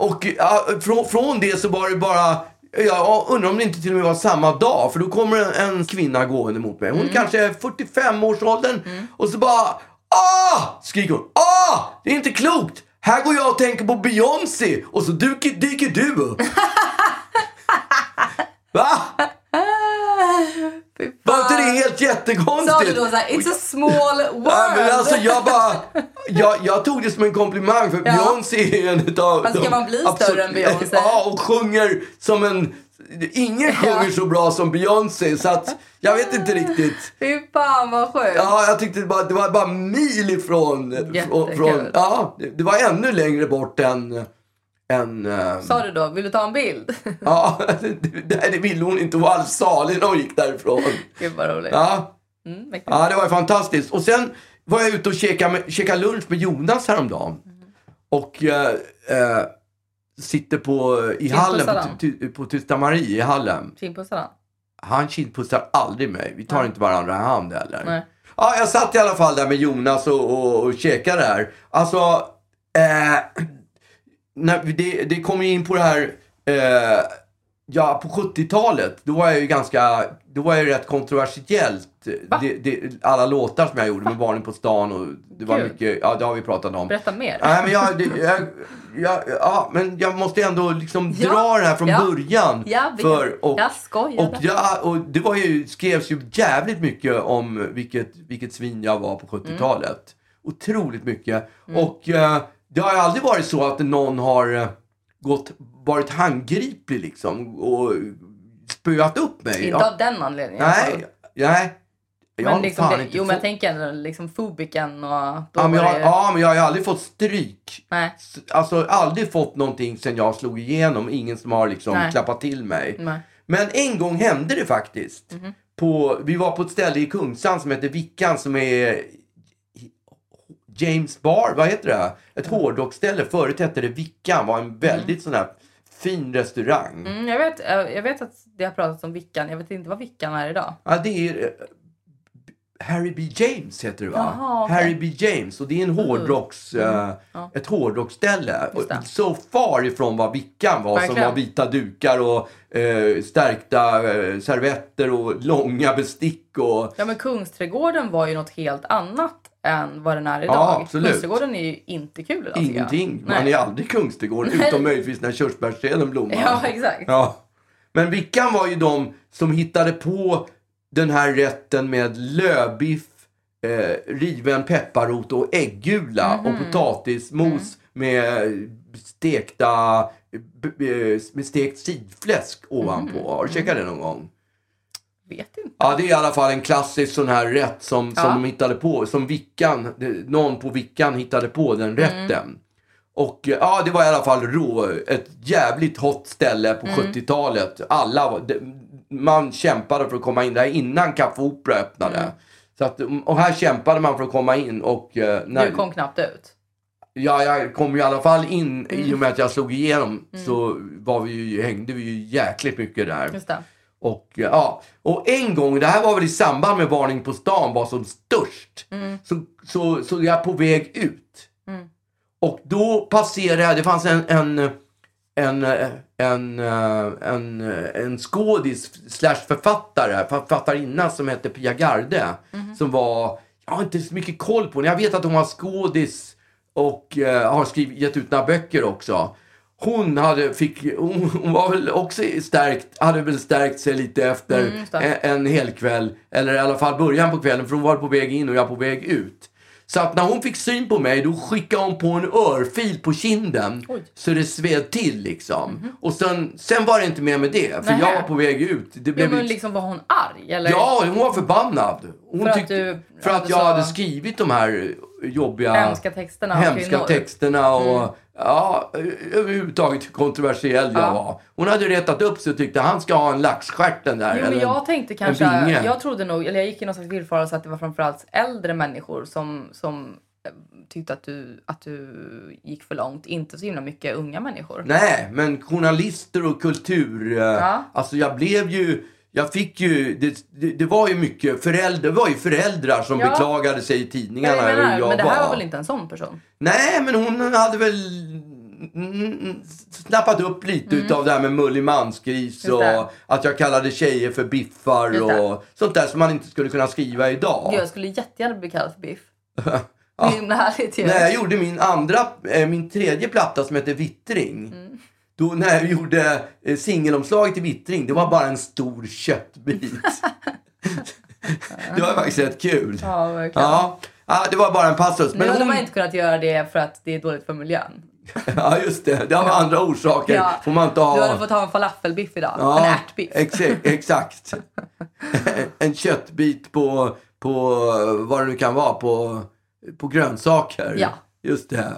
Och ja, från, från det så var det bara... Jag undrar om det inte till och med var samma dag. För då kommer en, kvinna gående mot mig. Hon Mm. är kanske är 45-årsåldern. Och så bara... Ah! Skriker hon. Ah! Det är inte klokt! Här går jag och tänker på Beyoncé och så dyker, dyker du upp. *laughs* Va? *laughs* Var inte det helt jättekonstigt? Sa du då såhär, it's a small world? Ja, men alltså jag bara... Jag, jag tog det som en komplimang för Ja. Beyoncé är en utav... Alltså, ska man bli större än Beyoncé? Ja, och sjunger som en... Ingen sjunger så bra som Beyoncé så att jag vet inte riktigt. Fy fan vad sjukt. Ja, jag tyckte det, bara, det var bara mil ifrån... Jättekul. Från, ja, det, det var ännu längre bort än... än eh, Sa du då, vill du ta en bild? *laughs* ja, det, det, det ville hon inte. Hon var alldeles salig när hon gick därifrån. Gud vad roligt. Ja. Mm, mäktigt. Ja, det var fantastiskt. Och sen var jag ute och käkade, med, käkade lunch med Jonas häromdagen. Och eh, eh, sitter på, i hallen, på, på Tysta Marie i hallen. Kindpussar han? Han kindpussar aldrig mig. Vi tar inte varandra i hand heller. Nej. Ja, jag satt i alla fall där med Jonas och, och, och käkade där. Alltså, eh, när, det, det kom ju in på det här, eh, ja på 70-talet, då var jag ju ganska, då var jag ju rätt kontroversiellt. Det, det, alla låtar som jag gjorde med Barnen på stan och det var Kul. mycket, ja det har vi pratat om. Berätta mer. Nej, men jag, det, jag, jag, ja, men jag måste ändå liksom Ja, dra det här från ja. början. Vet. för, och, Jag skojade. och, ja, och det var ju, skrevs ju jävligt mycket om vilket, vilket svin jag var på 70-talet. Otroligt mycket. Mm. Och eh, det har aldrig varit så att någon har eh, gått, varit handgriplig liksom och spöat upp mig. Inte Ja. av den anledningen. alla fall. Nej, nej. Jag har Men liksom det, jo, men jag tänker liksom fobiken och... Då Ja men, jag, det, ja, men jag har ju aldrig fått stryk. Nej. Alltså aldrig fått någonting sen jag slog igenom. Ingen som har liksom Nej. klappat till mig. Nej. Men en gång hände det faktiskt. Mhm. På, vi var på ett ställe i Kungsan som heter Vickan som är James Bar, vad heter det? Ett hårdrocksställe. Förut hette det Vickan, var en väldigt sån här fin restaurang. Mm, jag, vet, eh, jag vet att det har pratats om Vickan. Jag vet inte vad Vickan är idag. Ja, det är eh, Harry B. James heter det va? Jaha, okej. Mm. Harry B. James och det är en hårdrocks, eh, ett hårdrocksställe. Just det. Och Så far ifrån vad Vickan var som Verkligen. var vita dukar och eh, stärkta eh, servetter och långa bestick och Ja men Kungsträdgården var ju något helt annat än vad den är idag. Ja, absolut. Kungsträdgården är ju inte kul idag ingenting. Man är aldrig Kungsträdgården utom möjligtvis när körsbärsträden blommar. Ja exakt. Ja. Men Vickan var ju de som hittade på den här rätten med lövbiff, eh, riven pepparrot och äggula Mhm. och potatismos med stekta med stekt sidfläsk ovanpå. Mhm. Har du käkat det någon gång? Vet inte. Ja, det är i alla fall en klassisk sån här rätt som, som Ja. de hittade på. Som Vickan, någon på Vickan hittade på den rätten. Och eh, ja, det var i alla fall rå, ett jävligt hot ställe på 70-talet. Alla man kämpade för att komma in där innan Café Opera öppnade. Så att, och här kämpade man för att komma in och... eh, när, Du kom knappt ut. Ja, jag kom ju i alla fall in Mm. i och med att jag slog igenom. Så var vi ju, hängde vi ju jäkligt mycket där. Och, eh, ja, och en gång, det här var väl i samband med Varning på stan var som störst. Så, så, så jag är på väg ut. Och då passerade jag, det fanns en, en, en, en, eh, en, en skådis slash författare, författarinna som hette Pia Garde. Som var, jag har inte så mycket koll på henne. Jag vet att hon var skådis och eh, har skrivit, gett ut några böcker också. Hon, hade, fick, hon, hon var väl också stärkt, hade väl stärkt sig lite efter Mm, en, en hel kväll. Eller i alla fall början på kvällen för hon var på väg in och jag på väg ut. Så att när hon fick syn på mig då skickade hon på en örfil på kinden. Oj. Så det sved till liksom. Och sen, sen var det inte mer med det. För Nähä. jag var på väg ut. Det blev men ju- liksom var hon arg eller? Ja, hon var förbannad. Hon För att tyckte, du för att hade jag så- hade skrivit de här jobbiga Hemska texterna hemska texterna och ja, överhuvudtaget hur kontroversiell jag Ja. var. Hon hade retat upp sig och tyckte han ska ha en laxstjärt den där. Jo, men eller jag en- tänkte kanske, jag trodde nog, eller jag gick i någon slags villfarelse att det var framförallt äldre människor som, som eh, tyckte att du, att du gick för långt. Inte så himla mycket unga människor. Nej, men journalister och kultur. eh, Ja. Alltså jag blev ju... Jag fick ju... Det, det, det var ju mycket föräldrar, var ju föräldrar som Ja. beklagade sig i tidningarna jag hur menar, jag men det här var. var väl inte en sån person? Nej, men hon hade väl mm, snappat upp lite utav det här med mullig mansgris Mm. Just det. och att jag kallade tjejer för biffar och sånt där som man inte skulle kunna skriva idag. Gud, jag skulle jättegärna bli kallad för biff. *laughs* Det är himla härligt ju. När jag gjorde min andra, eh, min tredje platta som heter Vittring. Mm. Då när jag gjorde eh, singelomslaget till Vittring, det var bara en stor köttbit. *laughs* det var faktiskt rätt kul. Ja, verkligen. Ja, ja, det var bara en passus. Nu Men hade hon, man inte kunnat göra det för att det är dåligt för miljön. *laughs* ja, just det. Det har andra orsaker. Ja. Får man inte ha... Du hade fått ha en falafelbiff idag. en ärtbiff. Exakt. *laughs* exakt. en köttbit på, på vad det nu kan vara, på, på grönsaker. Ja. Just det.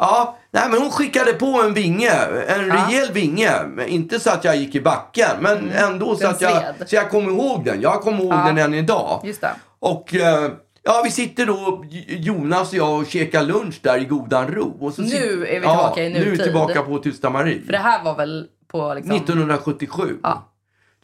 Ja, nej, men hon skickade på en vinge, en Ja. rejäl vinge. Inte så att jag gick i backen, men ändå så Den att jag, sved. så jag kommer ihåg den. Jag kommer ihåg Ja. den än idag. Just det. Och eh, ja, vi sitter då, Jonas och jag, och käkar lunch där i godan ro. Och så Nu är vi tillbaka ja, i Nu är vi nutid. tillbaka på Tysta Marie. För det här var väl på liksom... 1977. Ja.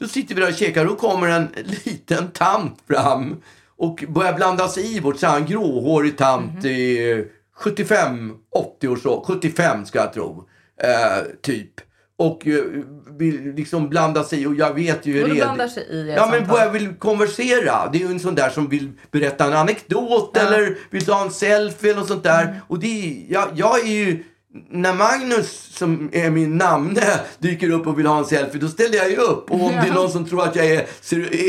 Då sitter vi där och käkar och då kommer en liten tant fram och börjar blanda sig i vårt så här, en gråhårig tant Mhm. i 75, 80 års år, 75 ska jag tro, eh, typ. Och eh, vill liksom blanda sig i och jag vet ju Och då redan- blandar sig i Ja men samtal. börjar vill konversera. Det är ju en sån där som vill berätta en anekdot Ja. eller vill ta en selfie eller något sånt där. Och det är, jag, jag är ju när Magnus, som är min namne, dyker upp och vill ha en selfie, då ställer jag ju upp. Och om det är någon som tror att jag är,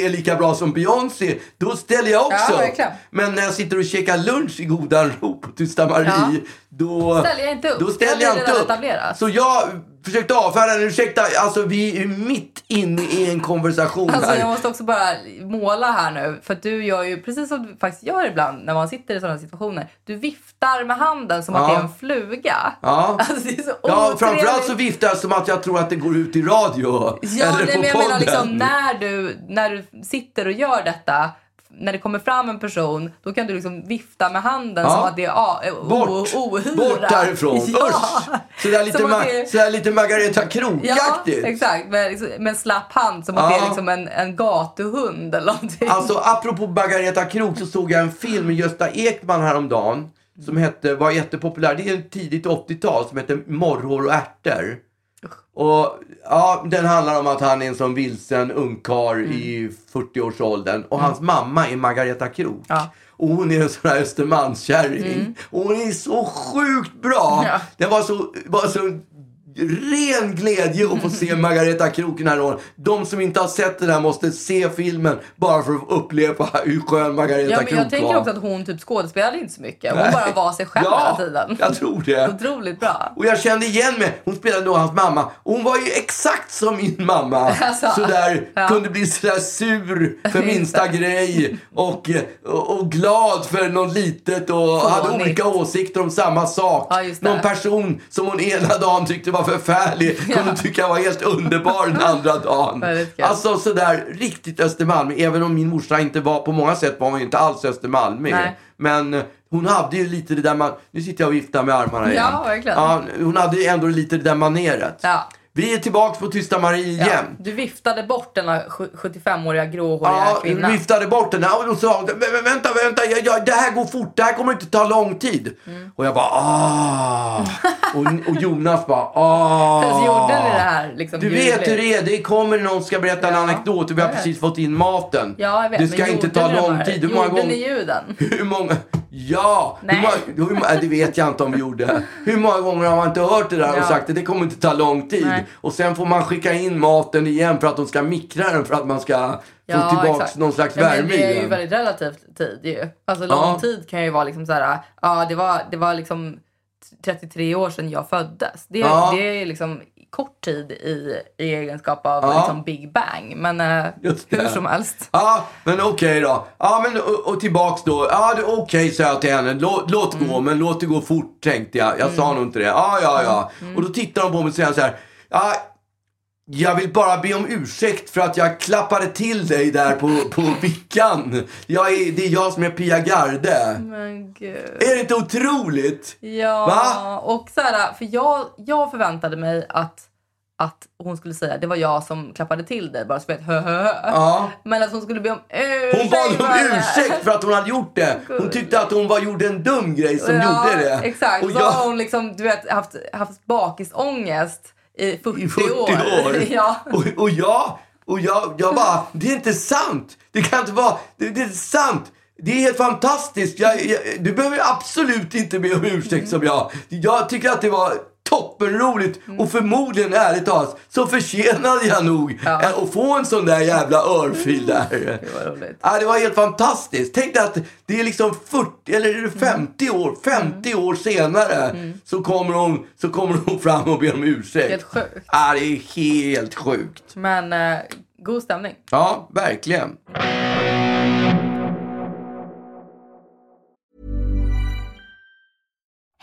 är lika bra som Beyoncé, då ställer jag också Ja. Men när jag sitter och käkar lunch i godan ro på Tysta Marie, Ja. då Ställer jag inte upp. Då ställer jag hade inte upp. Så jag försökte avfärda den. Ursäkta, alltså vi är mitt inne i en konversation Alltså här. jag måste också bara måla här nu. För att du gör ju precis som du faktiskt gör ibland när man sitter i sådana situationer. Du viftar med handen som att Ja. det är en fluga. Ja. Alltså det är så Ja, framförallt så viftar jag som att jag tror att det går ut i radio. Ja, eller nej, på men jag menar podden. liksom när du, när du sitter och gör detta när det kommer fram en person, då kan du liksom vifta med handen Ja. som att det är ah, o- Bort, ohyra. bort därifrån. *laughs* Ja. Usch! Sådär lite, ma- det är- sådär lite Margareta Ja, Krok-aktigt. exakt. Med, liksom, med en slapp hand som att Ja. det är liksom en, en gatuhund eller någonting. Alltså apropå Margareta Krok så såg jag en film med Gösta Ekman häromdagen. Som hette, var jättepopulär, det är en tidigt 80-tal, som heter Morrhår och ärtor. Och ja, den handlar om att han är en sån vilsen ungkarl i 40-årsåldern. Och hans mamma är Margareta Krok. Ja. Och hon är en sån här Östermalmskärring. Och hon är så sjukt bra. Ja. Det var så, var så ren glädje att få se *laughs* Margareta Krok i den här rollen. De som inte har sett den här måste se filmen bara för att uppleva hur skön Margareta Ja, men Krok jag tänker var. också att hon typ skådespelade inte så mycket. Hon Nej. bara var sig själv ja, hela tiden. jag tror det. Otroligt bra. Och jag kände igen mig. Hon spelade då hans mamma. Och hon var ju exakt som min mamma. *laughs* Alltså, sådär, ja. kunde bli sådär sur för *laughs* minsta grej. Och, och, och glad för något litet och hade Fånigt. olika åsikter om samma sak. Ja. Någon person som hon ena dagen tyckte var förfärlig *laughs* kunde tycka var helt underbar den andra dagen. Alltså sådär riktigt Östermalm. Även om min morsa inte var, på många sätt var hon inte alls Östermalm. Men eh, hon hade ju lite det där man... Nu sitter jag och viftar med armarna igen. Ja, verkligen. Ja, hon hade ju ändå lite det där maneret. Ja. Vi är tillbaka på Tysta Marie Ja, igen. du viftade bort denna sju- 75-åriga gråhåriga Ja, kvinna. viftade bort den. Ja, och sa hon, "Men- men vänta, vänta, jag, jag, det här går fort, det här kommer inte ta lång tid. Mm. Och jag bara, ah. och, och Jonas bara, ah. Så gjorde ni det här liksom Du vet hur det är, det kommer någon ska berätta en Ja, anekdot och vi har precis fått in maten. Ja, jag vet. det ska inte ta lång tid. Hur många Gjorde gånger... ni ljuden? *laughs* Hur många... Ja! Hur många... Hur många... Det vet jag inte om vi gjorde. Hur många gånger har man inte hört det där och Ja. sagt att det kommer inte ta lång tid. Nej. Och sen får man skicka in maten igen för att de ska mikra den för att man ska få tillbaka någon slags ja, värme men Det är i ju den. väldigt relativt tid ju. Alltså lång Ja. tid kan ju vara liksom så här, ja det var, det var liksom 33 år sedan jag föddes. Det, Ja. det är liksom kort tid i, i egenskap av Ja. liksom Big Bang. Men eh, hur som helst. Ja, men okej då. Ja, men och, och tillbaks då. Ja, okej, sa jag till henne. Låt, låt Mm. gå, men låt det gå fort, tänkte jag. Jag sa nog inte det. Ja, ja, ja. Mm. Och då tittar hon på mig och säger så här. Ja, jag vill bara be om ursäkt för att jag klappade till dig där på, på vickan. Jag är, det är jag som är Pia Garde. Men gud. Är det inte otroligt? Ja, Va? och så här, för jag, jag förväntade mig att, att hon skulle säga det var jag som klappade till dig bara så vet hö, hö, hö. Ja. Men att hon skulle be om ursäkt. Hon bad om ursäkt för att hon hade gjort det. Hon tyckte att hon var, gjorde en dum grej som gjorde det. Exakt. Och så jag- har hon liksom, du vet, haft, haft bakisångest i 40, i 40 år. *laughs* ja. Och, och jag, och jag, jag bara, det är inte sant. Det kan inte vara, det, det är inte sant. Det är helt fantastiskt. Jag, jag, du behöver absolut inte be om ursäkt som jag. Jag tycker att det var toppenroligt och förmodligen ärligt talat så förtjänade jag nog Ja. att få en sån där jävla örfil där. *laughs* Det var roligt. Ja, det var helt fantastiskt. Tänk dig att det är liksom 40 eller är det 50 år, 50 år senare så, kommer hon, så kommer hon fram och ber om ursäkt. Helt sjukt. Ja, det är helt sjukt. Men eh, god stämning. Ja, verkligen.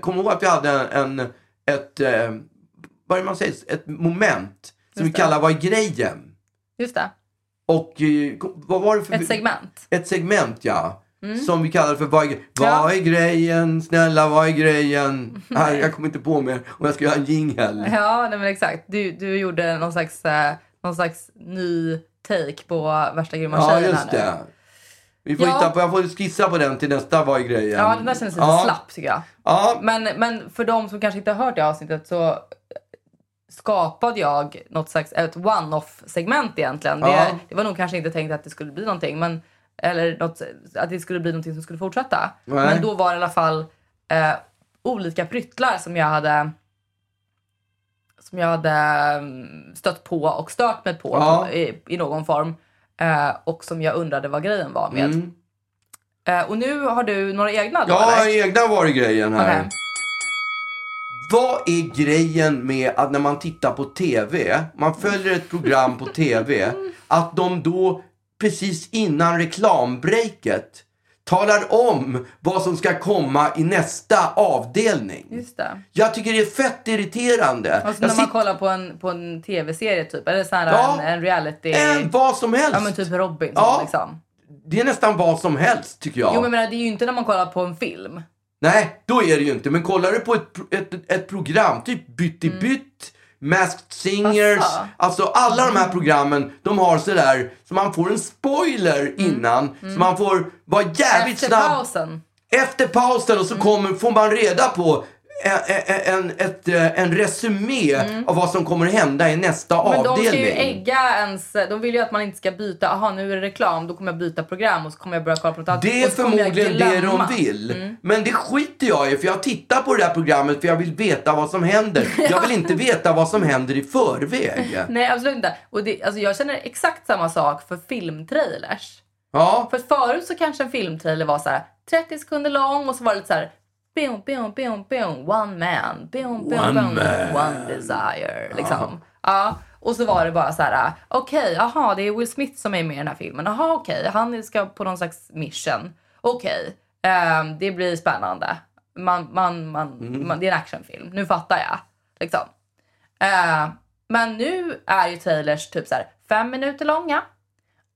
Kommer ihåg att vi hade en, ett, eh, vad är man säger, ett moment som vi kallar Vad är grejen? Just det. Och eh, vad var det för... Ett segment. Ett segment, ja. Mm. Som vi kallar för Vad är, vad är grejen? Snälla, vad är grejen? *laughs* Nej, jag kommer inte på mer om jag ska göra en jingel. Ja, nej, men exakt. Du, du gjorde någon slags, eh, någon slags ny take på värsta grymma Ja, tjejen här nu. Vi får Ja. hitta på, jag får skissa på den till nästa Vad är grejen? Ja, den där kändes lite Ja. slapp tycker jag. Ja, Men, men för de som kanske inte har hört det avsnittet så skapade jag något slags ett one-off segment egentligen. Ja. Det, det var nog kanske inte tänkt att det skulle bli någonting, men, eller något, att det skulle bli någonting som skulle fortsätta. Nej. Men då var det i alla fall eh, olika pryttlar som jag hade som jag hade mm, stött på och stört mig på Ja. i, i någon form. Eh, och som jag undrade vad grejen var med. Mm. Eh, och nu har du några egna då har eller? egna Vad är grejen här. Okej. Vad är grejen med att när man tittar på TV, man följer ett program på TV, *laughs* att de då precis innan reklambreaket talar om vad som ska komma i nästa avdelning. Just det. Jag tycker det är fett irriterande. Alltså Jag när man sitter- kollar på en, på en tv-serie typ, eller så här Ja. en, en reality... En, vad som helst. ja men typ Robinson Ja. liksom. Det är nästan vad som helst tycker jag. Jo men menar, det är ju inte när man kollar på en film. Nej, då är det ju inte. Men kollar du på ett, ett, ett program, typ Bytt i bytt, Masked Singers, Asså. alltså alla de här programmen, de har sådär, så man får en spoiler innan, så man får vara jävligt Efter snabb. pausen. Efter pausen och så Mm. kommer, får man reda på en, en, ett, en resumé av vad som kommer hända i nästa Mm. Men de ska avdelning. ju ägga ens... De vill ju att man inte ska byta. Aha, nu är det reklam. Då kommer jag byta program och så kommer jag börja kolla på något annat. Det är förmodligen det de vill. Mm. Men det skiter jag i för jag tittar på det där programmet för jag vill veta vad som händer. *laughs* Jag vill inte veta vad som händer i förväg. *laughs* Nej, absolut inte. Och det, alltså, jag känner exakt samma sak för filmtrailers. Ja, För förut så kanske en filmtrailer var så här 30 sekunder lång och så var det lite så här Bion, bion, bion, bion, one man, bion, bion, One bion, man. one desire. Liksom. Ja. Och så var det bara så här, okej, aha, det är Will Smith som är med i den här filmen. Jaha, okej, han ska på någon slags mission. Okej, ehm, det blir spännande. Man, man, man, Mm. man, det är en actionfilm, nu fattar jag. Liksom. Eh, men nu är ju trailers typ så här fem minuter långa.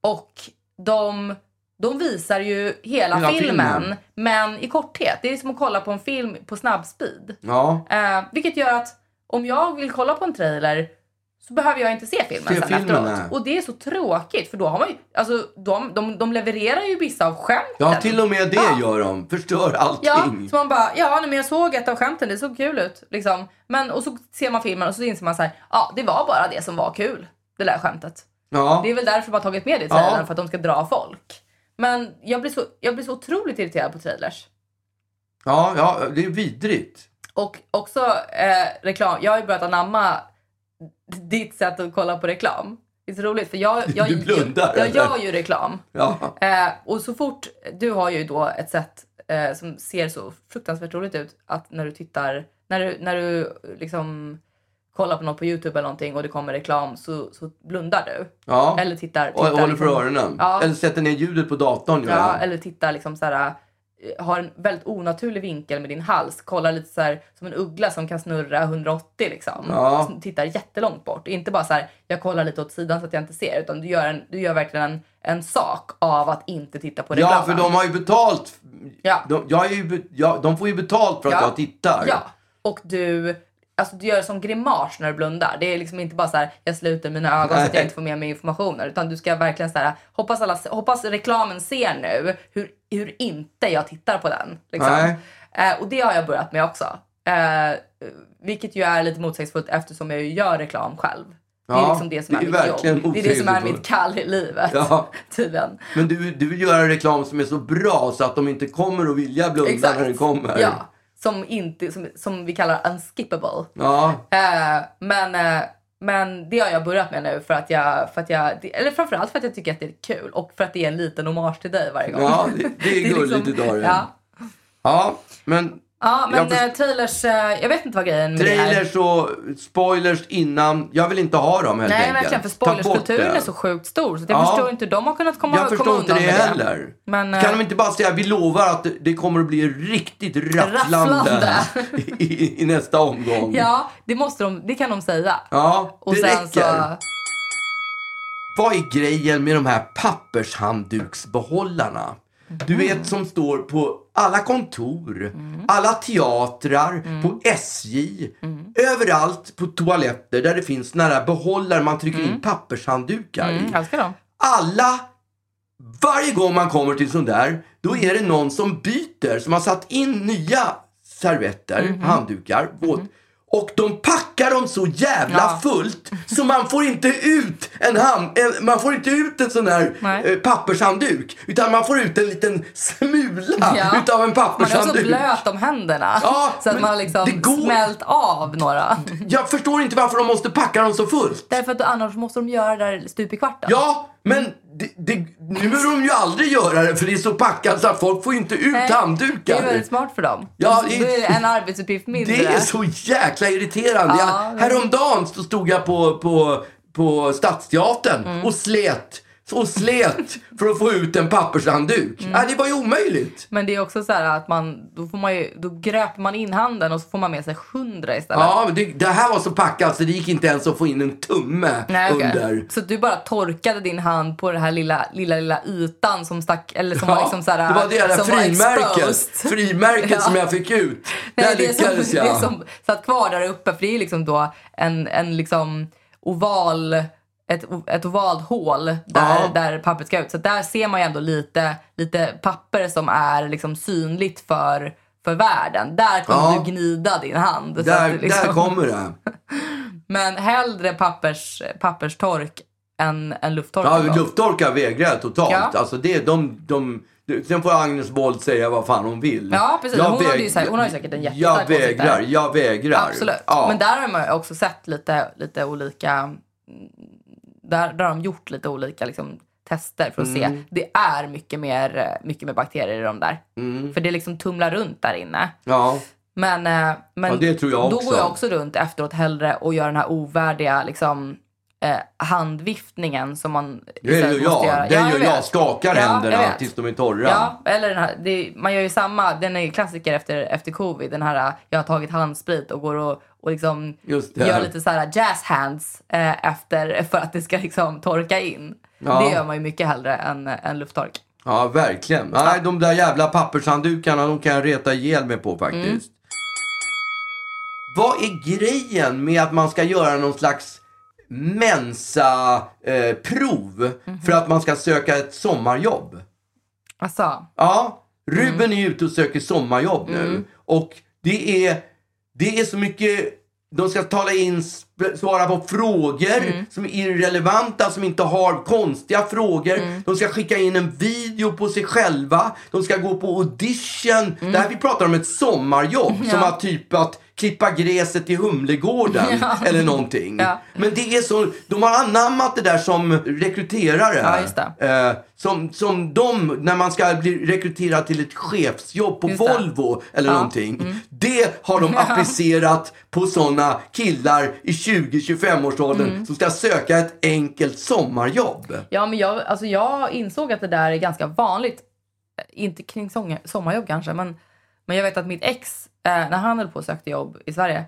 Och de, de visar ju hela, Hela filmen, filmen. men i korthet. Det är som att kolla på en film på snabbspeed. ja. Eh, vilket gör att om jag vill kolla på en trailer så behöver jag inte se filmen Se sen filmen, efteråt. nej. Och det är så tråkigt för då har man ju, alltså de, de, de levererar ju vissa av skämten. ja, till och med det Ja. gör de. Förstör allting. Ja, så man bara, ja nej, men jag såg ett av skämten, det såg kul ut. Liksom. Men, och så ser man filmen och så inser man så här, ja det var bara det som var kul. Det där skämtet. Ja. Det är väl därför har tagit med det i trailern, Ja. för att de ska dra folk. Men jag blir så, jag blir så otroligt irriterad på trailers. ja, ja, det är vidrigt. Och också eh, reklam. Jag har ju börjat anamma ditt sätt att kolla på reklam. Det är så roligt för jag, jag, *laughs* Du blundar, jag eller? gör ju reklam. Ja. Eh, och så fort, du har ju då ett sätt eh, som ser så fruktansvärt roligt ut att när du tittar, när du, när du liksom kollar på något på Youtube eller någonting och det kommer reklam så, så blundar du. ja. Eller tittar. och tittar håller för liksom- öronen. Ja. Eller sätter ner ljudet på datorn. Ja, jag. eller tittar liksom så här, eh, har en väldigt onaturlig vinkel med din hals. Kollar lite så här som en uggla som kan snurra 180 liksom. Ja. Som Tittar jättelångt bort. Inte bara så här, jag kollar lite åt sidan så att jag inte ser. Utan du gör, en, du gör verkligen en, en sak av att inte titta på reklamen. Ja, för de har ju betalt. Ja. De, jag är ju, be- ja, de får ju betalt för att Ja. jag tittar. Ja, och du, alltså du gör som grimas när du blundar. Det är liksom inte bara så här, jag sluter mina ögon så att jag inte får med mig informationen. Utan du ska verkligen så här, hoppas, alla, hoppas reklamen ser nu hur, hur inte jag tittar på den. Liksom. Eh, och det har jag börjat med också. Eh, vilket ju är lite motsägelsefullt eftersom jag ju gör reklam själv. Det är Ja, liksom det som är, det är mitt verkligen jobb. Det är det som är mitt kall i livet. Ja. *laughs* Tydligen. Men du, du vill göra reklam som är så bra så att de inte kommer att vilja blunda när den kommer. Ja. Som, inte, som, som vi kallar unskippable. Ja, Eh, men, eh, men det har jag börjat med nu för att jag, för att jag, det- eller framförallt för att jag tycker att det är kul och för att det är en liten hommage till dig varje gång. Ja, det- det är *laughs* gulligt utav dig. Ja, ja men ja men Jag först- eh, trailers, eh, jag vet inte vad grejen med det är. trailers och spoilers innan. Jag vill inte ha dem helt Nej enkelt. verkligen, för spoilerskulturen det. är så sjukt stor så jag Ja. förstår inte hur de har kunnat komma, Jag komma förstår inte undan det heller. Men, eh, kan de inte bara säga vi lovar att det- det kommer att bli riktigt rafflande, Rafflande. *laughs* i, i nästa omgång? Ja, det, måste de, det kan de säga. Ja, Och det sen räcker. så... Vad är grejen med de här pappershandduksbehållarna? Du vet som står på alla kontor, alla teatrar, på SJ, överallt på toaletter där det finns här behållare man trycker in pappershanddukar i. Mm. Alla, varje gång man kommer till sån där, då är det någon som byter, som har satt in nya servetter, Mhm. handdukar, våt. Och de packar dem så jävla Ja. fullt så man får inte ut en, hand, en man får inte ut en sån här eh, pappershandduk. Utan man får ut en liten smula Ja. utav en Man är pappershandduk. blöt om händerna. Ja, så att man har liksom det går- smält av några. Jag förstår inte varför de måste packa dem så fullt. Därför att annars måste de göra det där stup i kvarten. Ja, men det, det, nu behöver de ju aldrig göra det för det är så packat så att folk får inte ut Nej, Det handdukar. är väldigt smart för dem. Ja, Då det är- det en arbetsuppgift mindre. Det är så jäkla irriterande. Ja, jag, häromdagen så stod jag på, på, på Stadsteatern Mm. och slet och slet för att få ut en pappershandduk. Mm. Nej, det var ju omöjligt. Men det är också så här att man, då, får man ju, då gröper man in handen och så får man med sig hundra istället. Ja, men det, det här var så packat så det gick inte ens att få in en tumme Nej, okej. under. Så du bara torkade din hand på den här lilla, lilla, lilla ytan som stack, eller som Ja, var liksom så här, det var det där frimärket, *laughs* frimärket Ja. som jag fick ut. Nej, där det, lyckades som, jag. det som satt kvar där uppe, för det är ju liksom då en, en liksom oval, ett, ett ovalt hål där, Ja. där pappret ska ut. Så där ser man ju ändå lite, lite papper som är liksom synligt för, för världen. Där kommer Ja. du gnida din hand. Så Där, det liksom, där kommer det. *laughs* Men hellre pappers, papperstork än, än lufttork. Ja, lufttorkar vägrar jag totalt. Ja. Alltså det, de, de, de, sen får Agnes Wold säga vad fan hon vill. Ja, precis. Jag Hon hade ju väg- säkert- hon har ju säkert en jättestark Jag vägrar, jag vägrar. Absolut. Ja. Men där har man ju också sett lite, lite olika... mm, Där, där har de gjort lite olika liksom, tester för att Mm. se. Det är mycket mer, eh, mycket mer bakterier i de där. För det liksom tumlar runt där inne. Ja. Men, eh, men Ja, då går jag också runt efteråt hellre och gör den här ovärdiga liksom, eh, handviftningen som man Det gör jag. göra. Det Ja, gör vet. jag. Skakar Ja, jag händerna vet. tills de är torra. Ja, eller den här, det, man gör ju samma, den är ju klassiker efter, efter covid. Den här, jag har tagit handsprit och går och, och liksom gör lite så här jazz hands eh, efter *laughs* för att det ska liksom torka in. Ja. Det gör man ju mycket hellre än, än lufttork. Ja, verkligen. Nej, de där jävla pappershanddukarna, de kan jag reta ihjäl mig på faktiskt. Mm. Vad är grejen med att man ska göra någon slags mensa-prov Mhm. för att man ska söka ett sommarjobb? Alltså, Ja, Ruben är ute och söker sommarjobb nu. Mm. Och det är, det är så mycket... De ska tala in, svara på frågor Mm. som är irrelevanta, som inte har konstiga frågor. Mm. De ska skicka in en video på sig själva. De ska gå på audition. Det här vi pratar om ett sommarjobb. Som Mm. Ja. att typ att klippa gräset i Humlegården *laughs* eller någonting. Ja. Men det är så, de har anammat det där som rekryterare. Ja, det. Eh, som, som de, när man ska bli rekryterad till ett chefsjobb på Just det. Volvo eller Ja. Mm. någonting. Det har de *laughs* applicerat på sådana killar i 20-25-årsåldern Mm. som ska söka ett enkelt sommarjobb. ja, men jag, alltså jag insåg att det där är ganska vanligt. Inte kring sommarjobb kanske, men, men jag vet att mitt ex, när han höll på och sökte jobb i Sverige,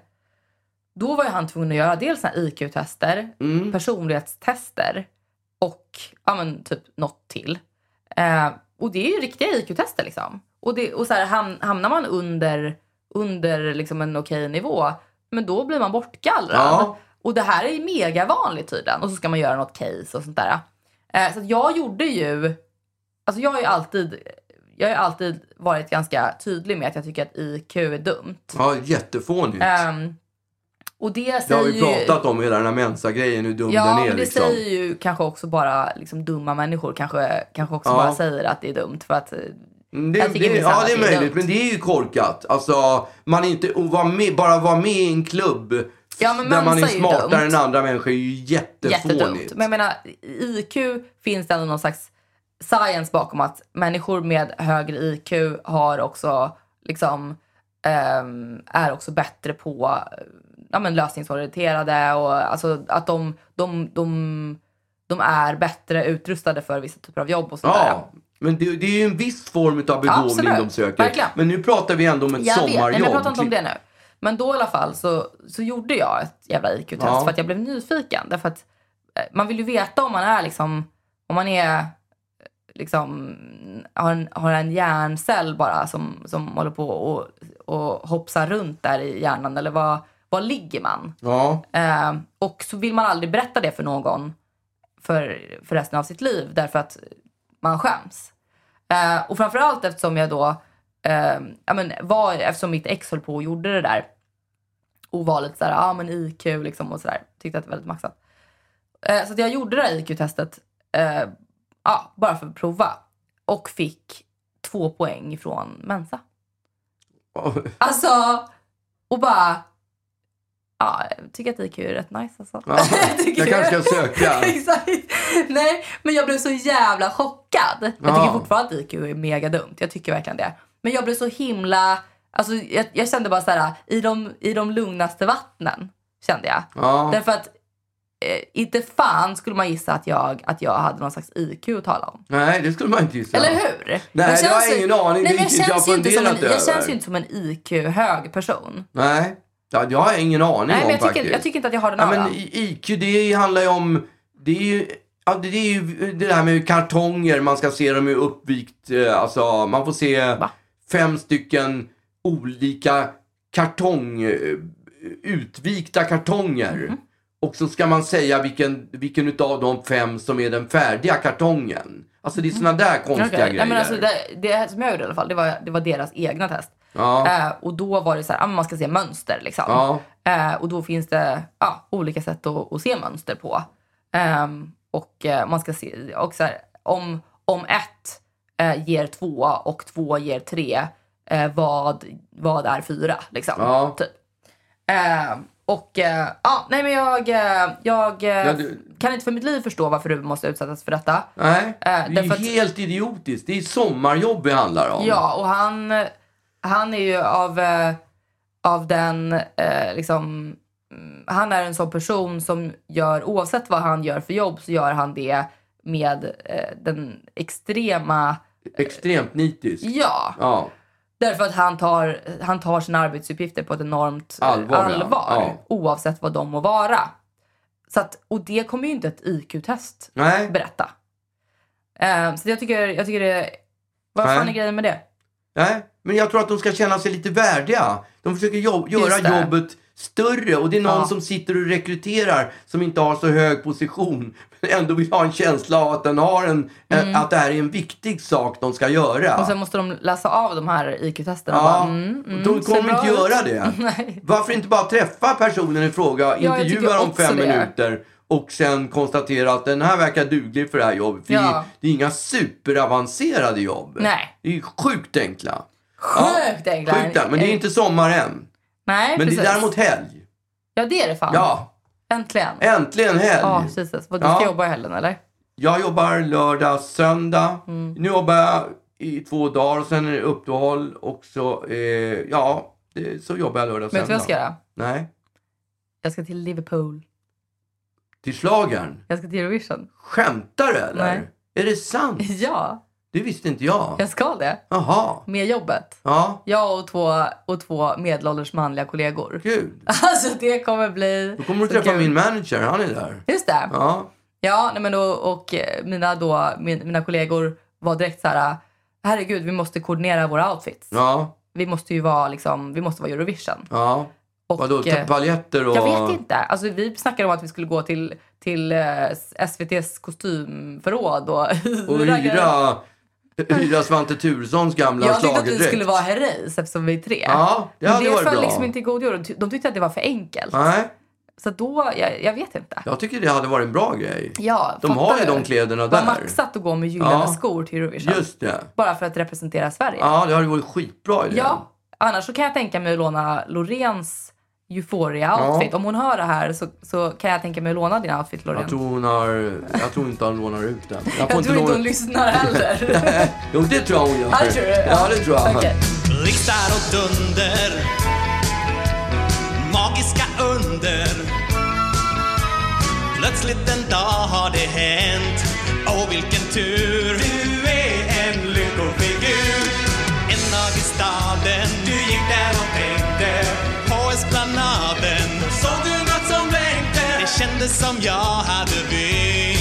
då var ju han tvungen att göra dels IQ-tester, Mm. personlighetstester och ja, men, typ något till. Eh, och det är ju riktiga IQ-tester liksom. Och, det, och så här, ham, hamnar man under, under liksom en okej nivå, men då blir man bortgallrad. Ja. Och det här är mega vanligt tydligen. Och så ska man göra något case och sånt där. Eh, så jag gjorde ju, alltså jag har ju alltid, jag har ju alltid varit ganska tydlig med att jag tycker att IQ är dumt. Ja, jättefånigt. Ehm, Och det Det har säger vi ju... pratat om, hela den här Mensa-grejen, hur dum Ja, den är. men det liksom. säger ju kanske också bara liksom, dumma människor kanske, kanske också Ja. bara säger att det är dumt. För att, eh, Mm, Det, det, ja, det är möjligt, men det är ju korkat. Alltså, man inte, vara med, bara vara med i en klubb Ja, men där man är ju smartare dumt. än andra människor är ju jättefånigt. jättedumt. Men jag menar, IQ finns det ändå någon slags science bakom att människor med högre IQ har också liksom ehm, är också bättre på ja, men lösningsorienterade och alltså att de, de, de, de är bättre utrustade för vissa typer av jobb och sådär. Ja, men det, det är ju en viss form av begåvning Absolut. de söker. Verkligen. Men nu pratar vi ändå om ett Jag vet, sommarjobb. nej, men jag pratar inte om det nu. Men då i alla fall så, så gjorde jag ett jävla IQ-test Ja. för att jag blev nyfiken. Därför att eh, man vill ju veta om man är liksom, om man är liksom, har en, har en hjärncell bara som, som håller på och, och hoppsar runt där i hjärnan eller vad, vad ligger man? Ja, Eh, och så vill man aldrig berätta det för någon för, för resten av sitt liv därför att man skäms. Eh, och framförallt eftersom jag då, eh, ja, men var, eftersom mitt ex höll på och gjorde det där och var lite såhär, ja ah, men IQ liksom och sådär. Tyckte att det var väldigt maxat. Eh, så jag gjorde det där IQ-testet eh, ja, bara för att prova. Och fick två poäng från Mensa. Alltså, och bara... Ja, jag tycker att IQ är rätt nice alltså. Ja, *laughs* Tycker jag kanske ska söka. *laughs* Exakt. Nej, men jag blev så jävla chockad. Jag Ja. tycker fortfarande att IQ är mega dumt. Jag tycker verkligen det. Men jag blev så himla... Alltså, jag, jag kände bara så här, i de, i de lugnaste vattnen, kände jag. ja. Därför att eh, inte fan skulle man gissa att jag, att jag hade någon slags IQ att tala om. Nej, det skulle man inte gissa. Eller hur? Nej, Jag har känns jag ju- ingen aning. Nej, jag jag känns, ju inte som en, jag känns ju inte som en IQ-hög person. Nej, ja, det har jag ingen aning Nej, om men jag faktiskt. tycker, jag tycker inte att jag har den Ja, men IQ, det handlar ju om... Det är ju, ja, det är ju det där med kartonger, man ska se dem i uppvikt. eh, Alltså, man får se Va? fem stycken olika kartong... eh, Utvikta kartonger. Mhm. Och så ska man säga vilken, vilken utav de fem som är den färdiga kartongen. Alltså det är såna där konstiga. Okej. grejer. Nej, men alltså, det, det som jag gjorde i alla fall, det var, det var deras egna test. ja. Eh, och då var det så här, ja, man ska se mönster liksom. Ja. Eh, och då finns det ja, olika sätt att, att se mönster på. Ehm, och eh, man ska se, och så här, om, om ett eh, ger två och två ger tre, eh, vad, vad är fyra? Liksom, Ja. typ. Och eh, ja, nej men jag, eh, jag eh, Ja, du- kan inte för mitt liv förstå varför du måste utsättas för detta. Nej, det är därför att- helt idiotiskt. Det är sommarjobb det handlar om. Ja, och han, han är ju av, eh, av den, eh, liksom, mm, han är en sån person som gör, oavsett vad han gör för jobb, så gör han det med eh, den extrema, Extremt nitisk. ja, Ja. Därför att han tar, han tar sina arbetsuppgifter på ett enormt eh, Allvar, allvar Ja. oavsett vad de må vara. Så att, och det kommer ju inte ett IQ-test berätta. Eh, så jag tycker, jag tycker det, vad Nej. fan är grejen med det? Nej, men jag tror att de ska känna sig lite värdiga. De försöker jobb, göra jobbet större och det är någon Ja. som sitter och rekryterar som inte har så hög position men ändå vill ha en känsla av att, den har en, en, att det här är en viktig sak de ska göra. Mm. Och sen måste de läsa av de här IQ-testerna. Ja, mm, mm, de kommer inte ut. göra det. *laughs* Nej. Varför inte bara träffa personen i fråga, tycker intervjua dem fem det. minuter och sen konstatera att den här verkar duglig för det här jobbet. För Ja. det är inga superavancerade jobb. Nej. Det är sjukt enkla. Sjukt enkla. Sjukt enkla, men det är inte sommar än. Nej, Men precis. det är däremot helg. Ja, det är det fan. Ja, Äntligen. äntligen helg. Ja, Jesus. Vad, du ska Ja. jobba i helgen eller? Jag jobbar lördag, söndag. Mm. Nu jobbar jag i två dagar och sen är det uppehåll och så, eh, ja, det, så jobbar jag lördag, Vet du söndag. vad jag ska göra? Nej, Jag ska till Liverpool. till slagern. Jag ska till Eurovision. Skämtar du eller? Nej. Är det sant? *laughs* Ja, Det visste inte jag. jag ska det. Jaha. Med jobbet. Ja, Jag och två, och två medelålders manliga kollegor. kul. *laughs* Alltså det kommer bli... Då kommer du träffa kul. min manager, han är där. Just det. Ja, Ja, nej men och, och eh, mina, då, min, mina kollegor var direkt så här, herregud, vi måste koordinera våra outfits. ja, Vi måste ju vara liksom, vi måste vara Eurovision. ja. Och, Vadå, eh, paljetter och... Jag vet inte. Alltså, vi snackade om att vi skulle gå till, till eh, SVTs kostymförråd och, Och hyra hyra Svante Turessons gamla Jag tyckte att schlagerdräkt. skulle vara Herreys eftersom vi är tre. Ja, det Men hade det varit föll bra. liksom inte i god jord. De tyckte att det var för enkelt. Nej, Så då, jag, jag vet inte. jag tycker det hade varit en bra grej. Ja, De har ju du? de kläderna där. maxat att gå med gyllene Ja. skor till Eurovision. Just det. Bara för att representera Sverige. Ja, det hade varit skitbra idé. Ja, annars så kan jag tänka mig att låna Loreens Euphoria-outfit. Om hon hör det här så, så kan jag tänka mig att låna din outfit, Loreen. Jag tror hon har... Jag tror inte han lånar ut den. Jag tror inte hon lyssnar heller. *laughs* Jo, det tror jag hon gör. Ja, tror du? Ja, det tror jag. Blixtar och dunder Magiska under Plötsligt en dag har det hänt Åh vilken tur Kändes som jag hade velat.